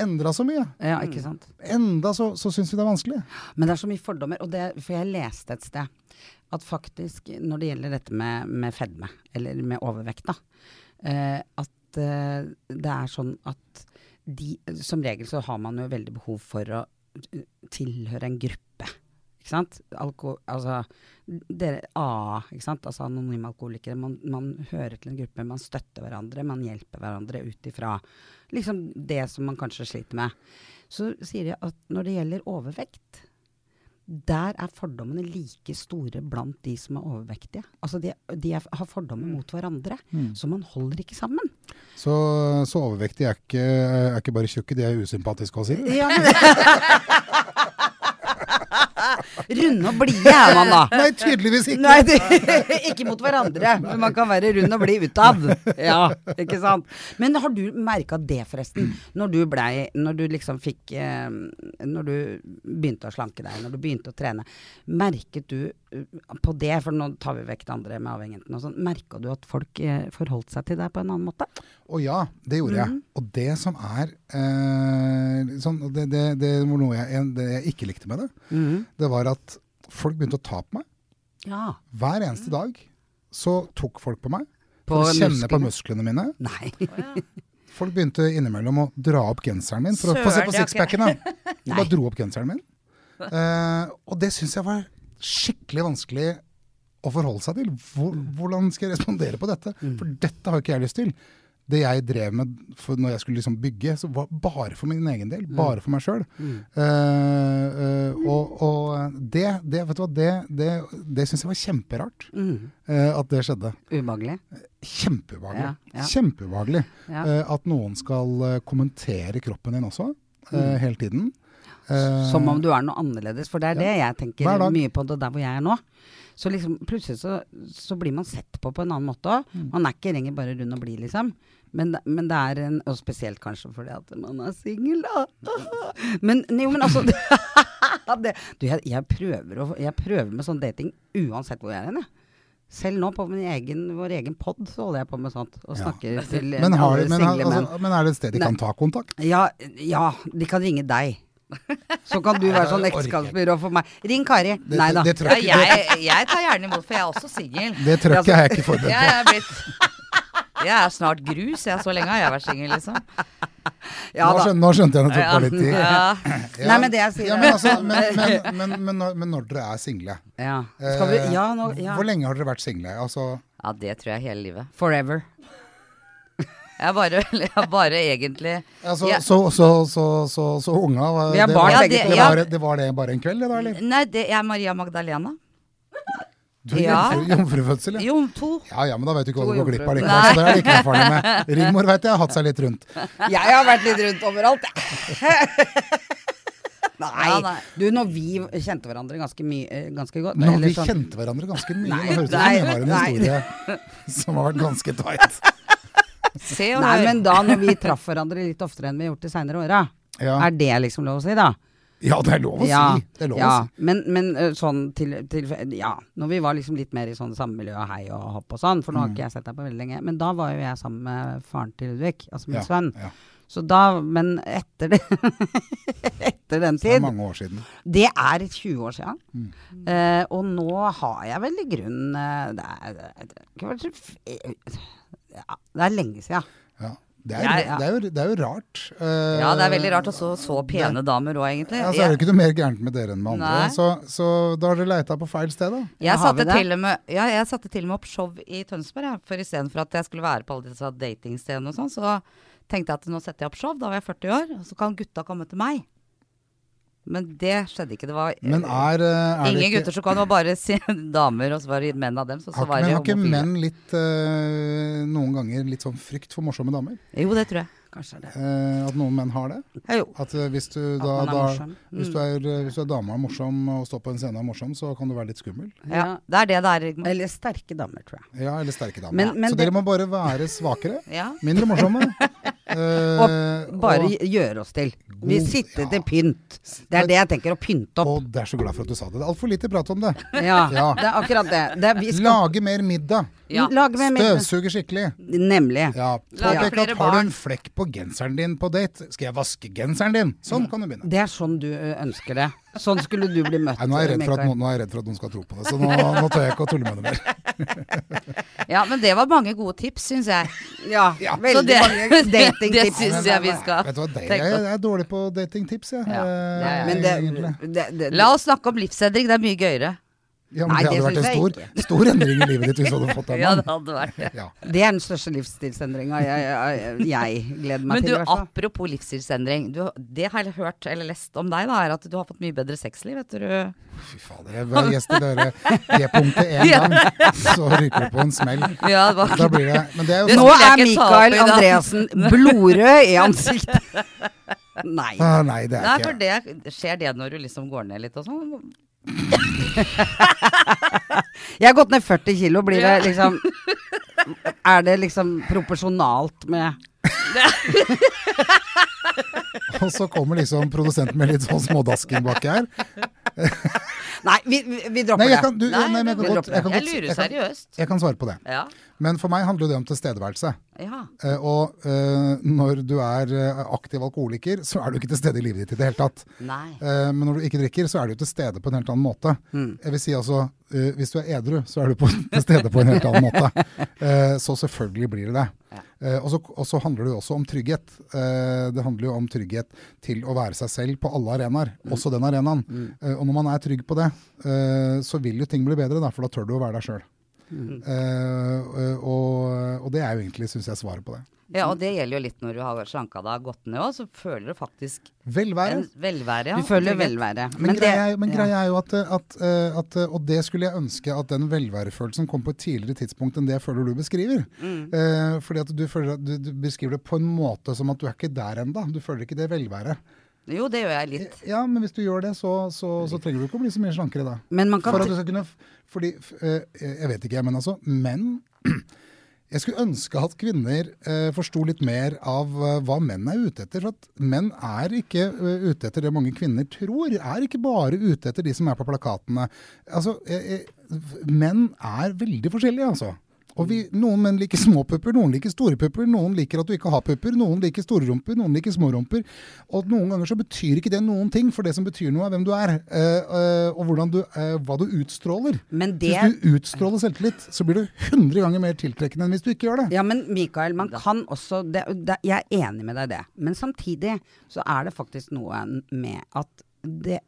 C: endra så mye.
B: ja, ikke sant.
C: Enda så, så syns vi det er vanskelig.
B: Men det er så mye fordommer. Og det, for jeg leste et sted at faktisk når det gjelder dette med, med fedme, eller med overvekt, da, eh, at eh, det er sånn at de Som regel så har man jo veldig behov for å tilhøre en gruppe. Ikke sant? Alko, altså dere AA, ikke sant? Altså anonyme alkoholikere. Man, man hører til en gruppe, man støtter hverandre, man hjelper hverandre ut ifra liksom det som man kanskje sliter med. Så sier de at når det gjelder overvekt, der er fordommene like store blant de som er overvektige. Altså de, de er, har fordommer mot hverandre, så man holder ikke sammen.
C: Så, så overvektige er ikke, er ikke bare tjukke, de er usympatiske å si?
B: Ja, men Runde og blide er man da.
C: Nei, tydeligvis ikke!
B: Nei, det, ikke mot hverandre, men man kan være rund og blid utad. Ja, ikke sant. Men har du merka det, forresten? Når du blei Når du liksom fikk eh, Når du begynte å slanke deg, når du begynte å trene, merket du eh, på det, for nå tar vi vekk det andre med avhengigheten og sånn, merka du at folk eh, forholdt seg til deg på en annen måte?
C: Og ja, det gjorde jeg. Og det som er eh, sånn, det, det, det var noe jeg, det jeg ikke likte med det, det var at folk begynte å ta på meg.
B: Ja.
C: Hver eneste dag så tok folk på meg.
B: På
C: For å kjenne på
B: musklene?
C: musklene mine.
B: Nei.
C: Folk begynte innimellom å dra opp genseren min. For å få se på sixpacken. De bare dro opp genseren min. Eh, og det syns jeg var skikkelig vanskelig å forholde seg til. Hvor, hvordan skal jeg respondere på dette? For dette har jo ikke jeg lyst til. Det jeg drev med for når jeg skulle liksom bygge, så var bare for min egen del. Bare for meg sjøl. og og det, det, vet du hva, det, det, det syns jeg var kjemperart.
B: Mm.
C: Uh, at det skjedde.
B: Ubehagelig.
C: Kjempeubehagelig.
B: Ja, ja.
C: Kjempeubehagelig.
B: Ja.
C: At noen skal kommentere kroppen din også, mm. hele tiden.
B: Som om du er noe annerledes. For det er det jeg tenker mye på det der hvor jeg er nå. Så liksom plutselig så, så blir man sett på på en annen måte òg.
C: Mm.
B: Man er ikke lenger bare rund og blid, liksom. Men, men det er en Og spesielt kanskje fordi at man er singel, da. Men, jo, men altså det, Du, jeg, jeg, prøver å, jeg prøver med sånn dating uansett hvor jeg er hen, jeg. Selv nå på min egen, vår egen pod så holder jeg på med sånt. Og
C: Ja.
B: til
C: men, har, men, altså, men er det et sted de kan ta kontakt?
B: Ja, ja, de kan ringe deg. Så kan du være sånn ekteskapsbyrå for meg. Ring Kari.
C: Det,
B: Nei da.
C: det,
A: jeg, jeg tar gjerne imot, for jeg er også singel.
C: det trøkket er jeg ikke forberedt
A: Jeg
C: på.
A: er blitt Jeg er snart grus, jeg. Så lenge har jeg vært singel, liksom.
B: Ja
C: Nå skjønte, nå skjønte jeg det tok på litt tid.
A: Ja.
C: Ja.
B: Nei, men det jeg sier
C: ja, men, altså, men, men, men, men, når, men når dere er single
B: Ja. Skal vi
C: eh,
B: Ja, nå ja.
C: Hvor lenge har dere vært single? Altså,
A: ja, det tror jeg hele livet.
B: Forever.
A: Jeg er bare, jeg bare egentlig Ja.
C: så, så, så, så, så unga var- det,
B: barn
C: var, det,
A: to.
C: var, det var det bare en kveld, det da, eller?
A: Nei, det, jeg er Maria Magdalena.
C: Du er
A: Ja.
C: jomfrufødsel, ja.
A: Jo, to.
C: Ja ja, men da vet du ikke hva du går glipp av likevel. Så det er ikke erfaring med. Rigmor vet jeg har hatt seg litt rundt.
B: Jeg har vært litt rundt overalt, jeg. Nei.
A: Ja, nei.
B: Du, når vi kjente hverandre ganske mye eh, ganske godt
C: Når
B: eller
C: vi
B: sånn-
C: kjente hverandre ganske mye.
B: Nei,
C: Nå høres det ut som
B: nei,
C: har en historie som har vært ganske tight.
A: Se og
B: Nei,
A: hør.
B: men da når vi traff hverandre litt oftere enn vi har gjort de seinere åra,
C: Ja.
B: er det liksom lov å si, da?
C: ja, det er lov å
B: ja,
C: si. Det er lov
B: ja.
C: å si.
B: Men, men sånn til, til Ja, når vi var liksom litt mer i sånn samme miljø og hei og hopp og sånn, for nå har
C: Mm.
B: ikke jeg sett deg på veldig lenge, men da var jo jeg sammen med faren til Ludvig, altså min
C: Ja,
B: sønn.
C: ja.
B: Så da Men etter det Etter den
C: Det er
B: tid
C: mange år siden.
B: Det er 20 år siden.
C: Mm.
B: Eh, og nå har jeg vel i grunnen eh, er, det er, det er, ikke vært så f- ja, det er lenge siden.
C: Ja. Det, er,
A: Jeg-
C: det, er jo, det er jo rart. Uh,
A: Ja, det er veldig rart å så så pene damer òg, egentlig.
C: Ja, så er det ikke noe mer gærent med dere enn med andre. Så, så da har dere leita på feil sted, da.
A: Jeg
B: Ja,
A: satte, til og med, ja, jeg satte til og med opp show i Tønsberg, jeg. For istedenfor at jeg skulle være på alle disse datingstedene og sånn, så tenkte jeg at nå setter jeg opp show. Da var jeg 40 år, og så kan gutta komme til meg. Men det skjedde ikke. Det var
C: Men er, eh, er
A: ingen
C: det ikke,
A: gutter som kom, det var bare si- damer, og så var det menn av dem. Så, så var
C: men har ikke menn litt eh, noen ganger litt sånn frykt for morsomme damer?
A: Jo, det tror jeg.
B: Kanskje det.
C: Eh, at noen menn har det?
B: Ja, jo.
C: At eh, hvis du da,
B: at er
C: da hvis, du er, eh, hvis du er dame og er morsom og står på en scene og er morsom, så kan du være litt skummel.
A: Ja, det er det det er. Rigmor.
B: Eller sterke damer, tror jeg.
C: Ja, eller sterke damer.
B: Men- men
C: så
B: det-
C: dere må bare være svakere.
A: Ja.
C: Mindre morsomme. Eh,
B: Og bare
C: og,
B: gjøre oss til. Vi sitter
C: ja.
B: til pynt. Det er det jeg tenker, å pynte opp.
C: og det er så glad for at du sa det. Det er altfor lite prat om det.
B: Ja,
C: Ja.
B: det er akkurat det. det er, vi skal
C: Lage mer middag.
A: Ja.
C: Støvsuge skikkelig.
B: Nemlig.
C: Ja, Påpek at har du en flekk på genseren din på date, skal jeg vaske genseren din? Sånn kan du begynne.
B: Det er sånn du ønsker det. Sånn skulle du bli møtt.
C: Nei, nå, er jeg redd for at
B: Mikael.
C: noen, nå er jeg redd for at noen skal tro på det, så nå, nå tør jeg ikke å tulle med det mer.
A: ja, men det var mange gode tips, syns jeg.
B: Ja,
C: Ja.
B: Veldig
A: det,
B: mange
A: det,
B: datingtips.
A: syns jeg vi skal
C: Vet du hva, det, jeg, jeg er dårlig på datingtips, jeg.
A: Ja, ja, ja.
C: Eh,
B: Men det, det, det,
A: La oss snakke om livsendring, det er mye gøyere.
C: Ja, men
B: Nei,
C: det
B: det
C: hadde vært en stor, stor endring i livet ditt hvis du hadde fått den.
A: Ja, det hadde vært det.
C: Ja.
B: det er den største livsstilsendringa jeg, jeg, jeg gleder meg
A: Men
B: til.
A: du,
B: hvert fall.
A: apropos livsstilsendring. Du, det har jeg hørt eller lest om deg, da, er at du har fått mye bedre sexliv etter du
C: Fy fader, jeg var gjest i dere G-punktet én gang, så ryker du på en smell.
A: Ja, det var
C: Da blir det Men det er jo
B: Nå er
A: ta opp
B: Mikael
A: i.
B: Andreassen blodrød i ansiktet. Nei.
C: ah, Nei, det er
A: Nei,
C: ikke
A: for det skjer det når du liksom går ned litt og sånn?
B: Jeg har gått ned 40 kilo. Blir det liksom Er det liksom proporsjonalt med
C: Og så kommer liksom produsenten med litt sånn smådasking baki her.
B: Nei, vi, vi, dropper
C: Nei, jeg
B: det.
C: kan, du,
A: Nei,
C: nei, men jeg kan godt, jeg kan
A: Jeg
C: godt
A: lurer
C: jeg kan,
A: seriøst.
C: jeg kan svare på det.
A: Ja.
C: Men for meg handler det om tilstedeværelse.
A: ja.
C: Uh, og uh, når du er eh, aktiv alkoholiker, så er du ikke til stede i livet ditt i det hele tatt.
A: Nei.
C: Eh, men når du ikke drikker, så er du til stede på en helt annen måte.
B: Mm.
C: Jeg vil si altså, Hvis du er edru, så er du på, til stede på en helt annen måte. Eh, så selvfølgelig blir det det.
A: Ja.
C: Eh, og, så, og så handler det jo også om trygghet. Eh, det handler jo om trygghet til å være seg selv på alle arenaer, også den arenaen. Eh, og når man er trygg på det, eh, så vil jo ting bli bedre, da, for da tør du å være deg sjøl. Og, og det er jo egentlig, syns jeg, svaret på det.
A: Ja, og det gjelder jo litt når du har slanka deg og gått ned òg, så føler du faktisk
C: Velvære.
A: en velvære. Ja.
B: Du føler velvære.
C: Men, greia, er- men
B: ja.
C: greia er jo at, at, eh, at eh, Og det skulle jeg ønske at den velværefølelsen kom på et tidligere tidspunkt enn det jeg føler du beskriver.
A: Mm.
C: Eh, fordi at du, føler at du, du beskriver det på en måte som at du er ikke der ennå. Du føler ikke det velværet.
A: Jo, det gjør jeg litt.
C: Ja, men hvis du gjør det, så, så, så trenger du ikke å bli så mye slankere da.
B: Men man kan
C: For at du skal kunne Fordi eh, Jeg vet ikke, men altså Menn Jeg skulle ønske at kvinner eh, forsto litt mer av eh, hva menn er ute etter. For at menn er ikke eh, ute etter det mange kvinner tror. Er ikke bare ute etter de som er på plakatene. Altså, eh, menn er veldig forskjellige, altså. Og vi, noen menn liker små pupper, noen liker store pupper, noen liker at du ikke har pupper, noen liker store rumper, noen liker små rumper. Og noen ganger så betyr ikke det noen ting, for det som betyr noe er hvem du er, eh, eh, og du, eh, hva du utstråler.
B: Men det
C: Hvis du utstråler selvtillit, så blir du 100 ganger mer tiltrekkende enn hvis du ikke gjør det.
B: Ja, men Mikael, man kan også det, det, Jeg er enig med deg i det. Men samtidig så er det faktisk noe med at det,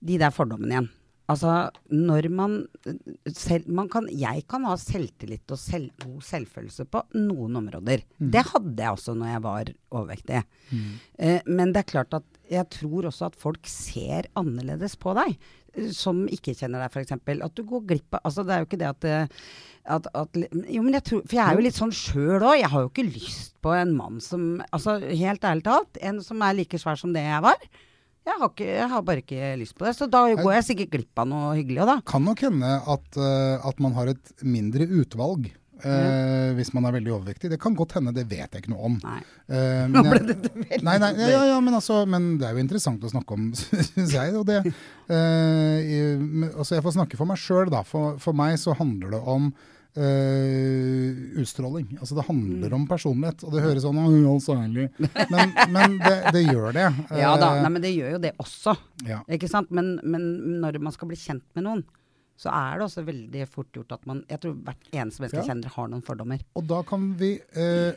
B: De der fordommene igjen. Altså, når man selv, man kan, Jeg kan ha selvtillit og selv, god selvfølelse på noen områder. Det hadde jeg også når jeg var overvektig. Eh, men det er klart at jeg tror også at folk ser annerledes på deg. Som ikke kjenner deg, f.eks. At du går glipp av Altså, det er jo ikke det at eh, at, at, jo, men jeg tror, for jeg er jo litt sånn sjøl òg. Jeg har jo ikke lyst på en mann som Altså, helt ærlig talt, en som er like svær som det jeg var. Jeg har, ikke, jeg har bare ikke lyst på det. Så da går jeg sikkert glipp av noe hyggelig òg, da.
C: Kan nok hende at, eh, at man har et mindre utvalg. eh, Hvis man er veldig overvektig. Det kan godt hende, det vet jeg ikke noe om.
B: Nei.
C: nå men jeg- Nei, nei, ja, ja, ja, men, altså, men det er jo interessant å snakke om, syns jeg. Og det, uh, i- altså jeg får snakke for meg sjøl, da. For, for meg så handler det om eh, utstråling. Altså Det handler om personlighet. Og det høres sånn «Å, all særlig. Men, men det, det gjør det.
B: Ja da,
C: Eh,
B: nei, men det gjør jo det også.
C: ja.
B: Ikke sant? Men, men når man skal bli kjent med noen, så er det også veldig fort gjort at man Jeg tror hvert eneste menneske
C: Ja.
B: kjenner, har noen fordommer.
C: Og da kan vi, eh,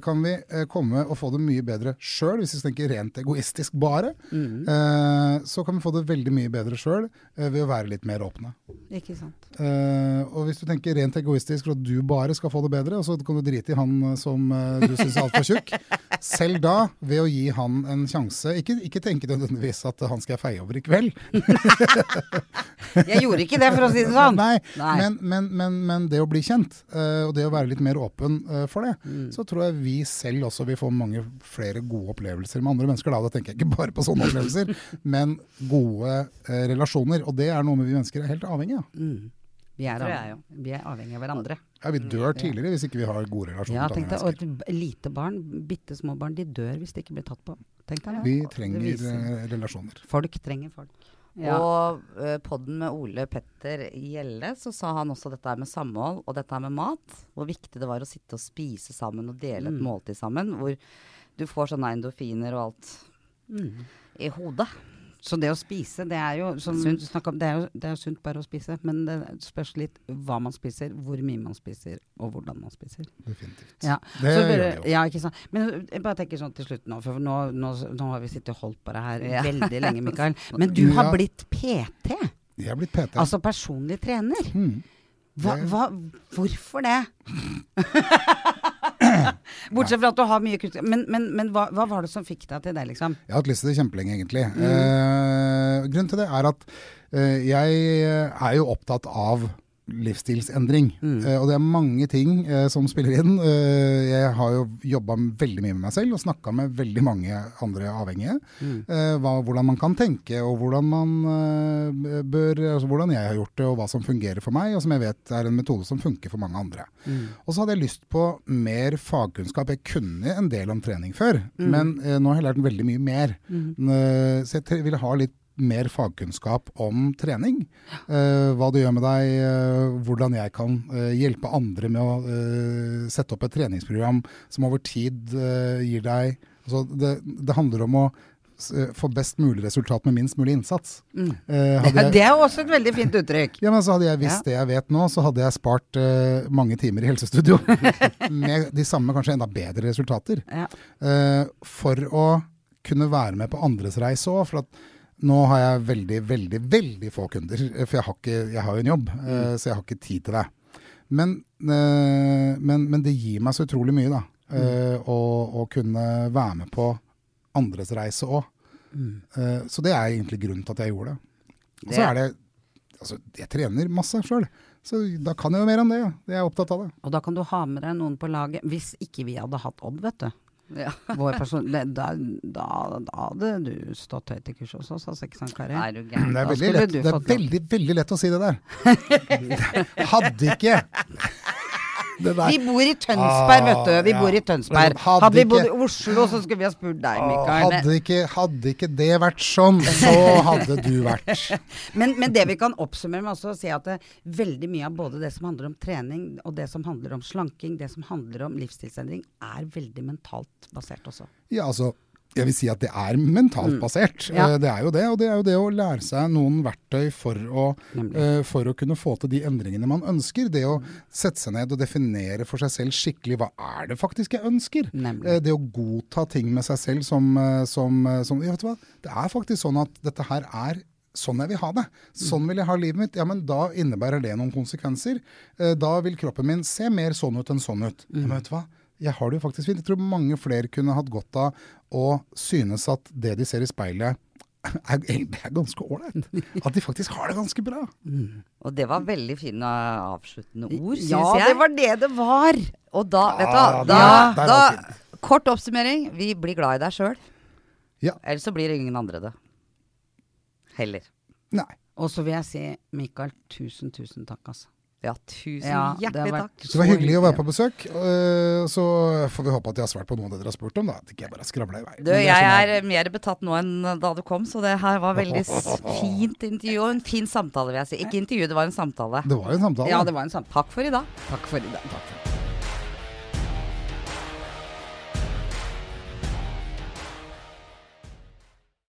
C: kan vi eh, komme og få det mye bedre sjøl, hvis vi tenker rent egoistisk bare.
B: Mm.
C: Eh, så kan vi få det veldig mye bedre sjøl eh, ved å være litt mer åpne.
B: Ikke sant.
C: Eh, og hvis du tenker rent egoistisk for at du bare skal få det bedre, og så kan du drite i han eh, som du syns er altfor tjukk, selv da, ved å gi han en sjanse Ikke, ikke tenke nødvendigvis at han skal jeg feie over i kveld,
B: Jeg gjorde ikke det, for å si det sånn.
C: Nei,
B: Nei.
C: Men, men, men, men det å bli kjent, uh, og det å være litt mer åpen uh, for det,
B: Mm.
C: så tror jeg vi selv også vil få mange flere gode opplevelser med andre mennesker. Da, da tenker jeg ikke bare på sånne opplevelser, men gode uh, relasjoner. Og det er noe vi mennesker er helt avhengig av.
B: Mm. Vi, er av, vi er avhengig av hverandre.
C: Ja, vi dør tidligere hvis ikke vi har gode relasjoner
B: Ja, tenk deg, og et lite barn, bitte små barn, de dør hvis de ikke blir tatt på. Tenk deg ja.
C: Vi trenger relasjoner.
B: Folk trenger folk. Ja.
A: Og uh, podden med Ole Petter Gjelle, så sa han også dette med samhold og dette med mat. Hvor viktig det var å sitte og spise sammen og dele et
B: Mm.
A: måltid sammen. Hvor du får sånne endorfiner og alt
B: Mm.
A: i hodet.
B: Så det å spise, det er jo som
A: Sunt.
B: du om, det er jo det er jo sunt bare å spise. Men det spørs litt hva man spiser, hvor mye man spiser, og hvordan man spiser.
C: Definitivt.
B: Ja.
C: Det
B: Så
C: gjør
B: bare-
C: det jo.
B: Ja, ikke sant. Men jeg bare tenker sånn til slutt nå, for nå, nå, nå har vi sittet og holdt på det her
A: Ja.
B: veldig lenge, Mikael. Men du har blitt PT,
C: Jeg har blitt PT.
B: altså personlig trener.
C: Mm.
B: Hva, hva, hvorfor det? Bortsett fra at du har mye kunnskap. Men, men, men hva, hva var det som fikk deg til det, liksom?
C: Jeg har hatt lyst til det kjempelenge, egentlig.
B: Mm.
C: Eh, grunnen til det er at eh, jeg er jo opptatt av livsstilsendring.
B: Mm.
C: Uh, og det er mange ting uh, som spiller inn. Uh, jeg har jo jobba veldig mye med meg selv og snakka med veldig mange andre avhengige.
B: Mm.
C: Hva, hvordan man kan tenke, og hvordan man bør altså Hvordan jeg har gjort det, og hva som fungerer for meg, og som jeg vet er en metode som funker for mange andre.
B: Mm.
C: Og så hadde jeg lyst på mer fagkunnskap. Jeg kunne en del om trening før, men eh, nå har jeg lært veldig mye mer. Eh, så jeg ville ha litt mer fagkunnskap om trening. Uh, hva det gjør med deg, uh, hvordan jeg kan uh, hjelpe andre med å sette opp et treningsprogram som over tid gir deg altså det, det handler om å få best mulig resultat med minst mulig innsats.
B: Mm.
C: Jeg-
B: det er også et veldig fint uttrykk.
C: ja, men så Hadde jeg visst
B: Ja.
C: det jeg vet nå, så hadde jeg spart mange timer i helsestudio. med de samme, kanskje enda bedre resultater.
B: Ja.
C: For å kunne være med på andres reise òg. Nå har jeg veldig, veldig, veldig få kunder. eh, For jeg har, ikke, jeg har jo en jobb, eh, så jeg har ikke tid til det. Men, eh, men, men det gir meg så utrolig mye, da. eh, å, å kunne være med på andres reise òg. Eh, så det er egentlig grunnen til at jeg gjorde det. Og så er det Altså, jeg trener masse sjøl, så da kan jeg jo mer om det. Ja. Jeg er opptatt av det.
B: Og da kan du ha med deg noen på laget. Hvis ikke vi hadde hatt Odd, vet du.
A: Ja.
B: Vår person, det, da, da, da hadde du stått høyt i kurs også, oss, altså, ikke sant, Kari?
A: Er du gæren?
C: Det er, veldig lett, det er veldig, veldig lett å si det der. Hadde ikke
B: Vi bor i Tønsberg, vet du. Vi
C: ja.
B: bor i. Tønsberg.
C: Hadde
B: Hadde vi bodd i Oslo, så skulle vi ha spurt deg, Mikael.
C: Hadde ikke, hadde ikke det vært sånn, så hadde du vært
B: Men, men det vi kan oppsummere med også, å si at det, veldig mye av både det som handler om trening, og det som handler om slanking, det som handler om livsstilsendring, er veldig mentalt basert også.
C: Ja, altså, jeg vil si at det er mentalt basert.
B: Mm. Ja.
C: Eh, Det er jo det, og det er jo det å lære seg noen verktøy for å, eh, for å kunne få til de endringene man ønsker. Det å sette seg ned og definere for seg selv skikkelig hva er det faktisk jeg ønsker. Eh, Det å godta ting med seg selv som, som, som ja, vet du hva? Det er faktisk sånn at dette her er Sånn jeg vil ha det. Sånn vil jeg ha livet mitt. Ja, men da innebærer det noen konsekvenser. Da vil kroppen min se mer sånn ut enn sånn ut. Men vet du hva? Jeg har det jo faktisk fint. Jeg tror mange flere kunne hatt godt av å synes at det de ser i speilet, er, er ganske ålreit. At de faktisk har det ganske bra.
A: Og det var veldig fine avsluttende ord, syns
B: Ja,
A: jeg.
B: det var det det var!
A: Og da, vet du
C: Ja,
A: hva, da,
C: er
A: da. Kort oppsummering. Vi blir glad i deg sjøl.
C: Ja.
A: Ellers så blir ingen andre det. Heller.
C: Nei.
B: Og så vil jeg si, Mikael, tusen, tusen takk, altså.
A: Ja, tusen
B: Ja,
A: hjertelig
B: vært-
A: takk.
C: Så det var hyggelig å være på besøk. eh, Så får vi håpe at jeg har svart på noe av det dere har spurt om. da. At ikke jeg bare skravler i vei.
A: Du,
C: Men
A: jeg er mer betatt nå enn da du kom, så det her var veldig fint intervju og en fin samtale, vil jeg si. Ikke intervju, det var en samtale.
C: Det var en samtale.
B: Ja, det var en samtale.
A: Takk for i dag.
B: Takk for i dag.
C: Takk for.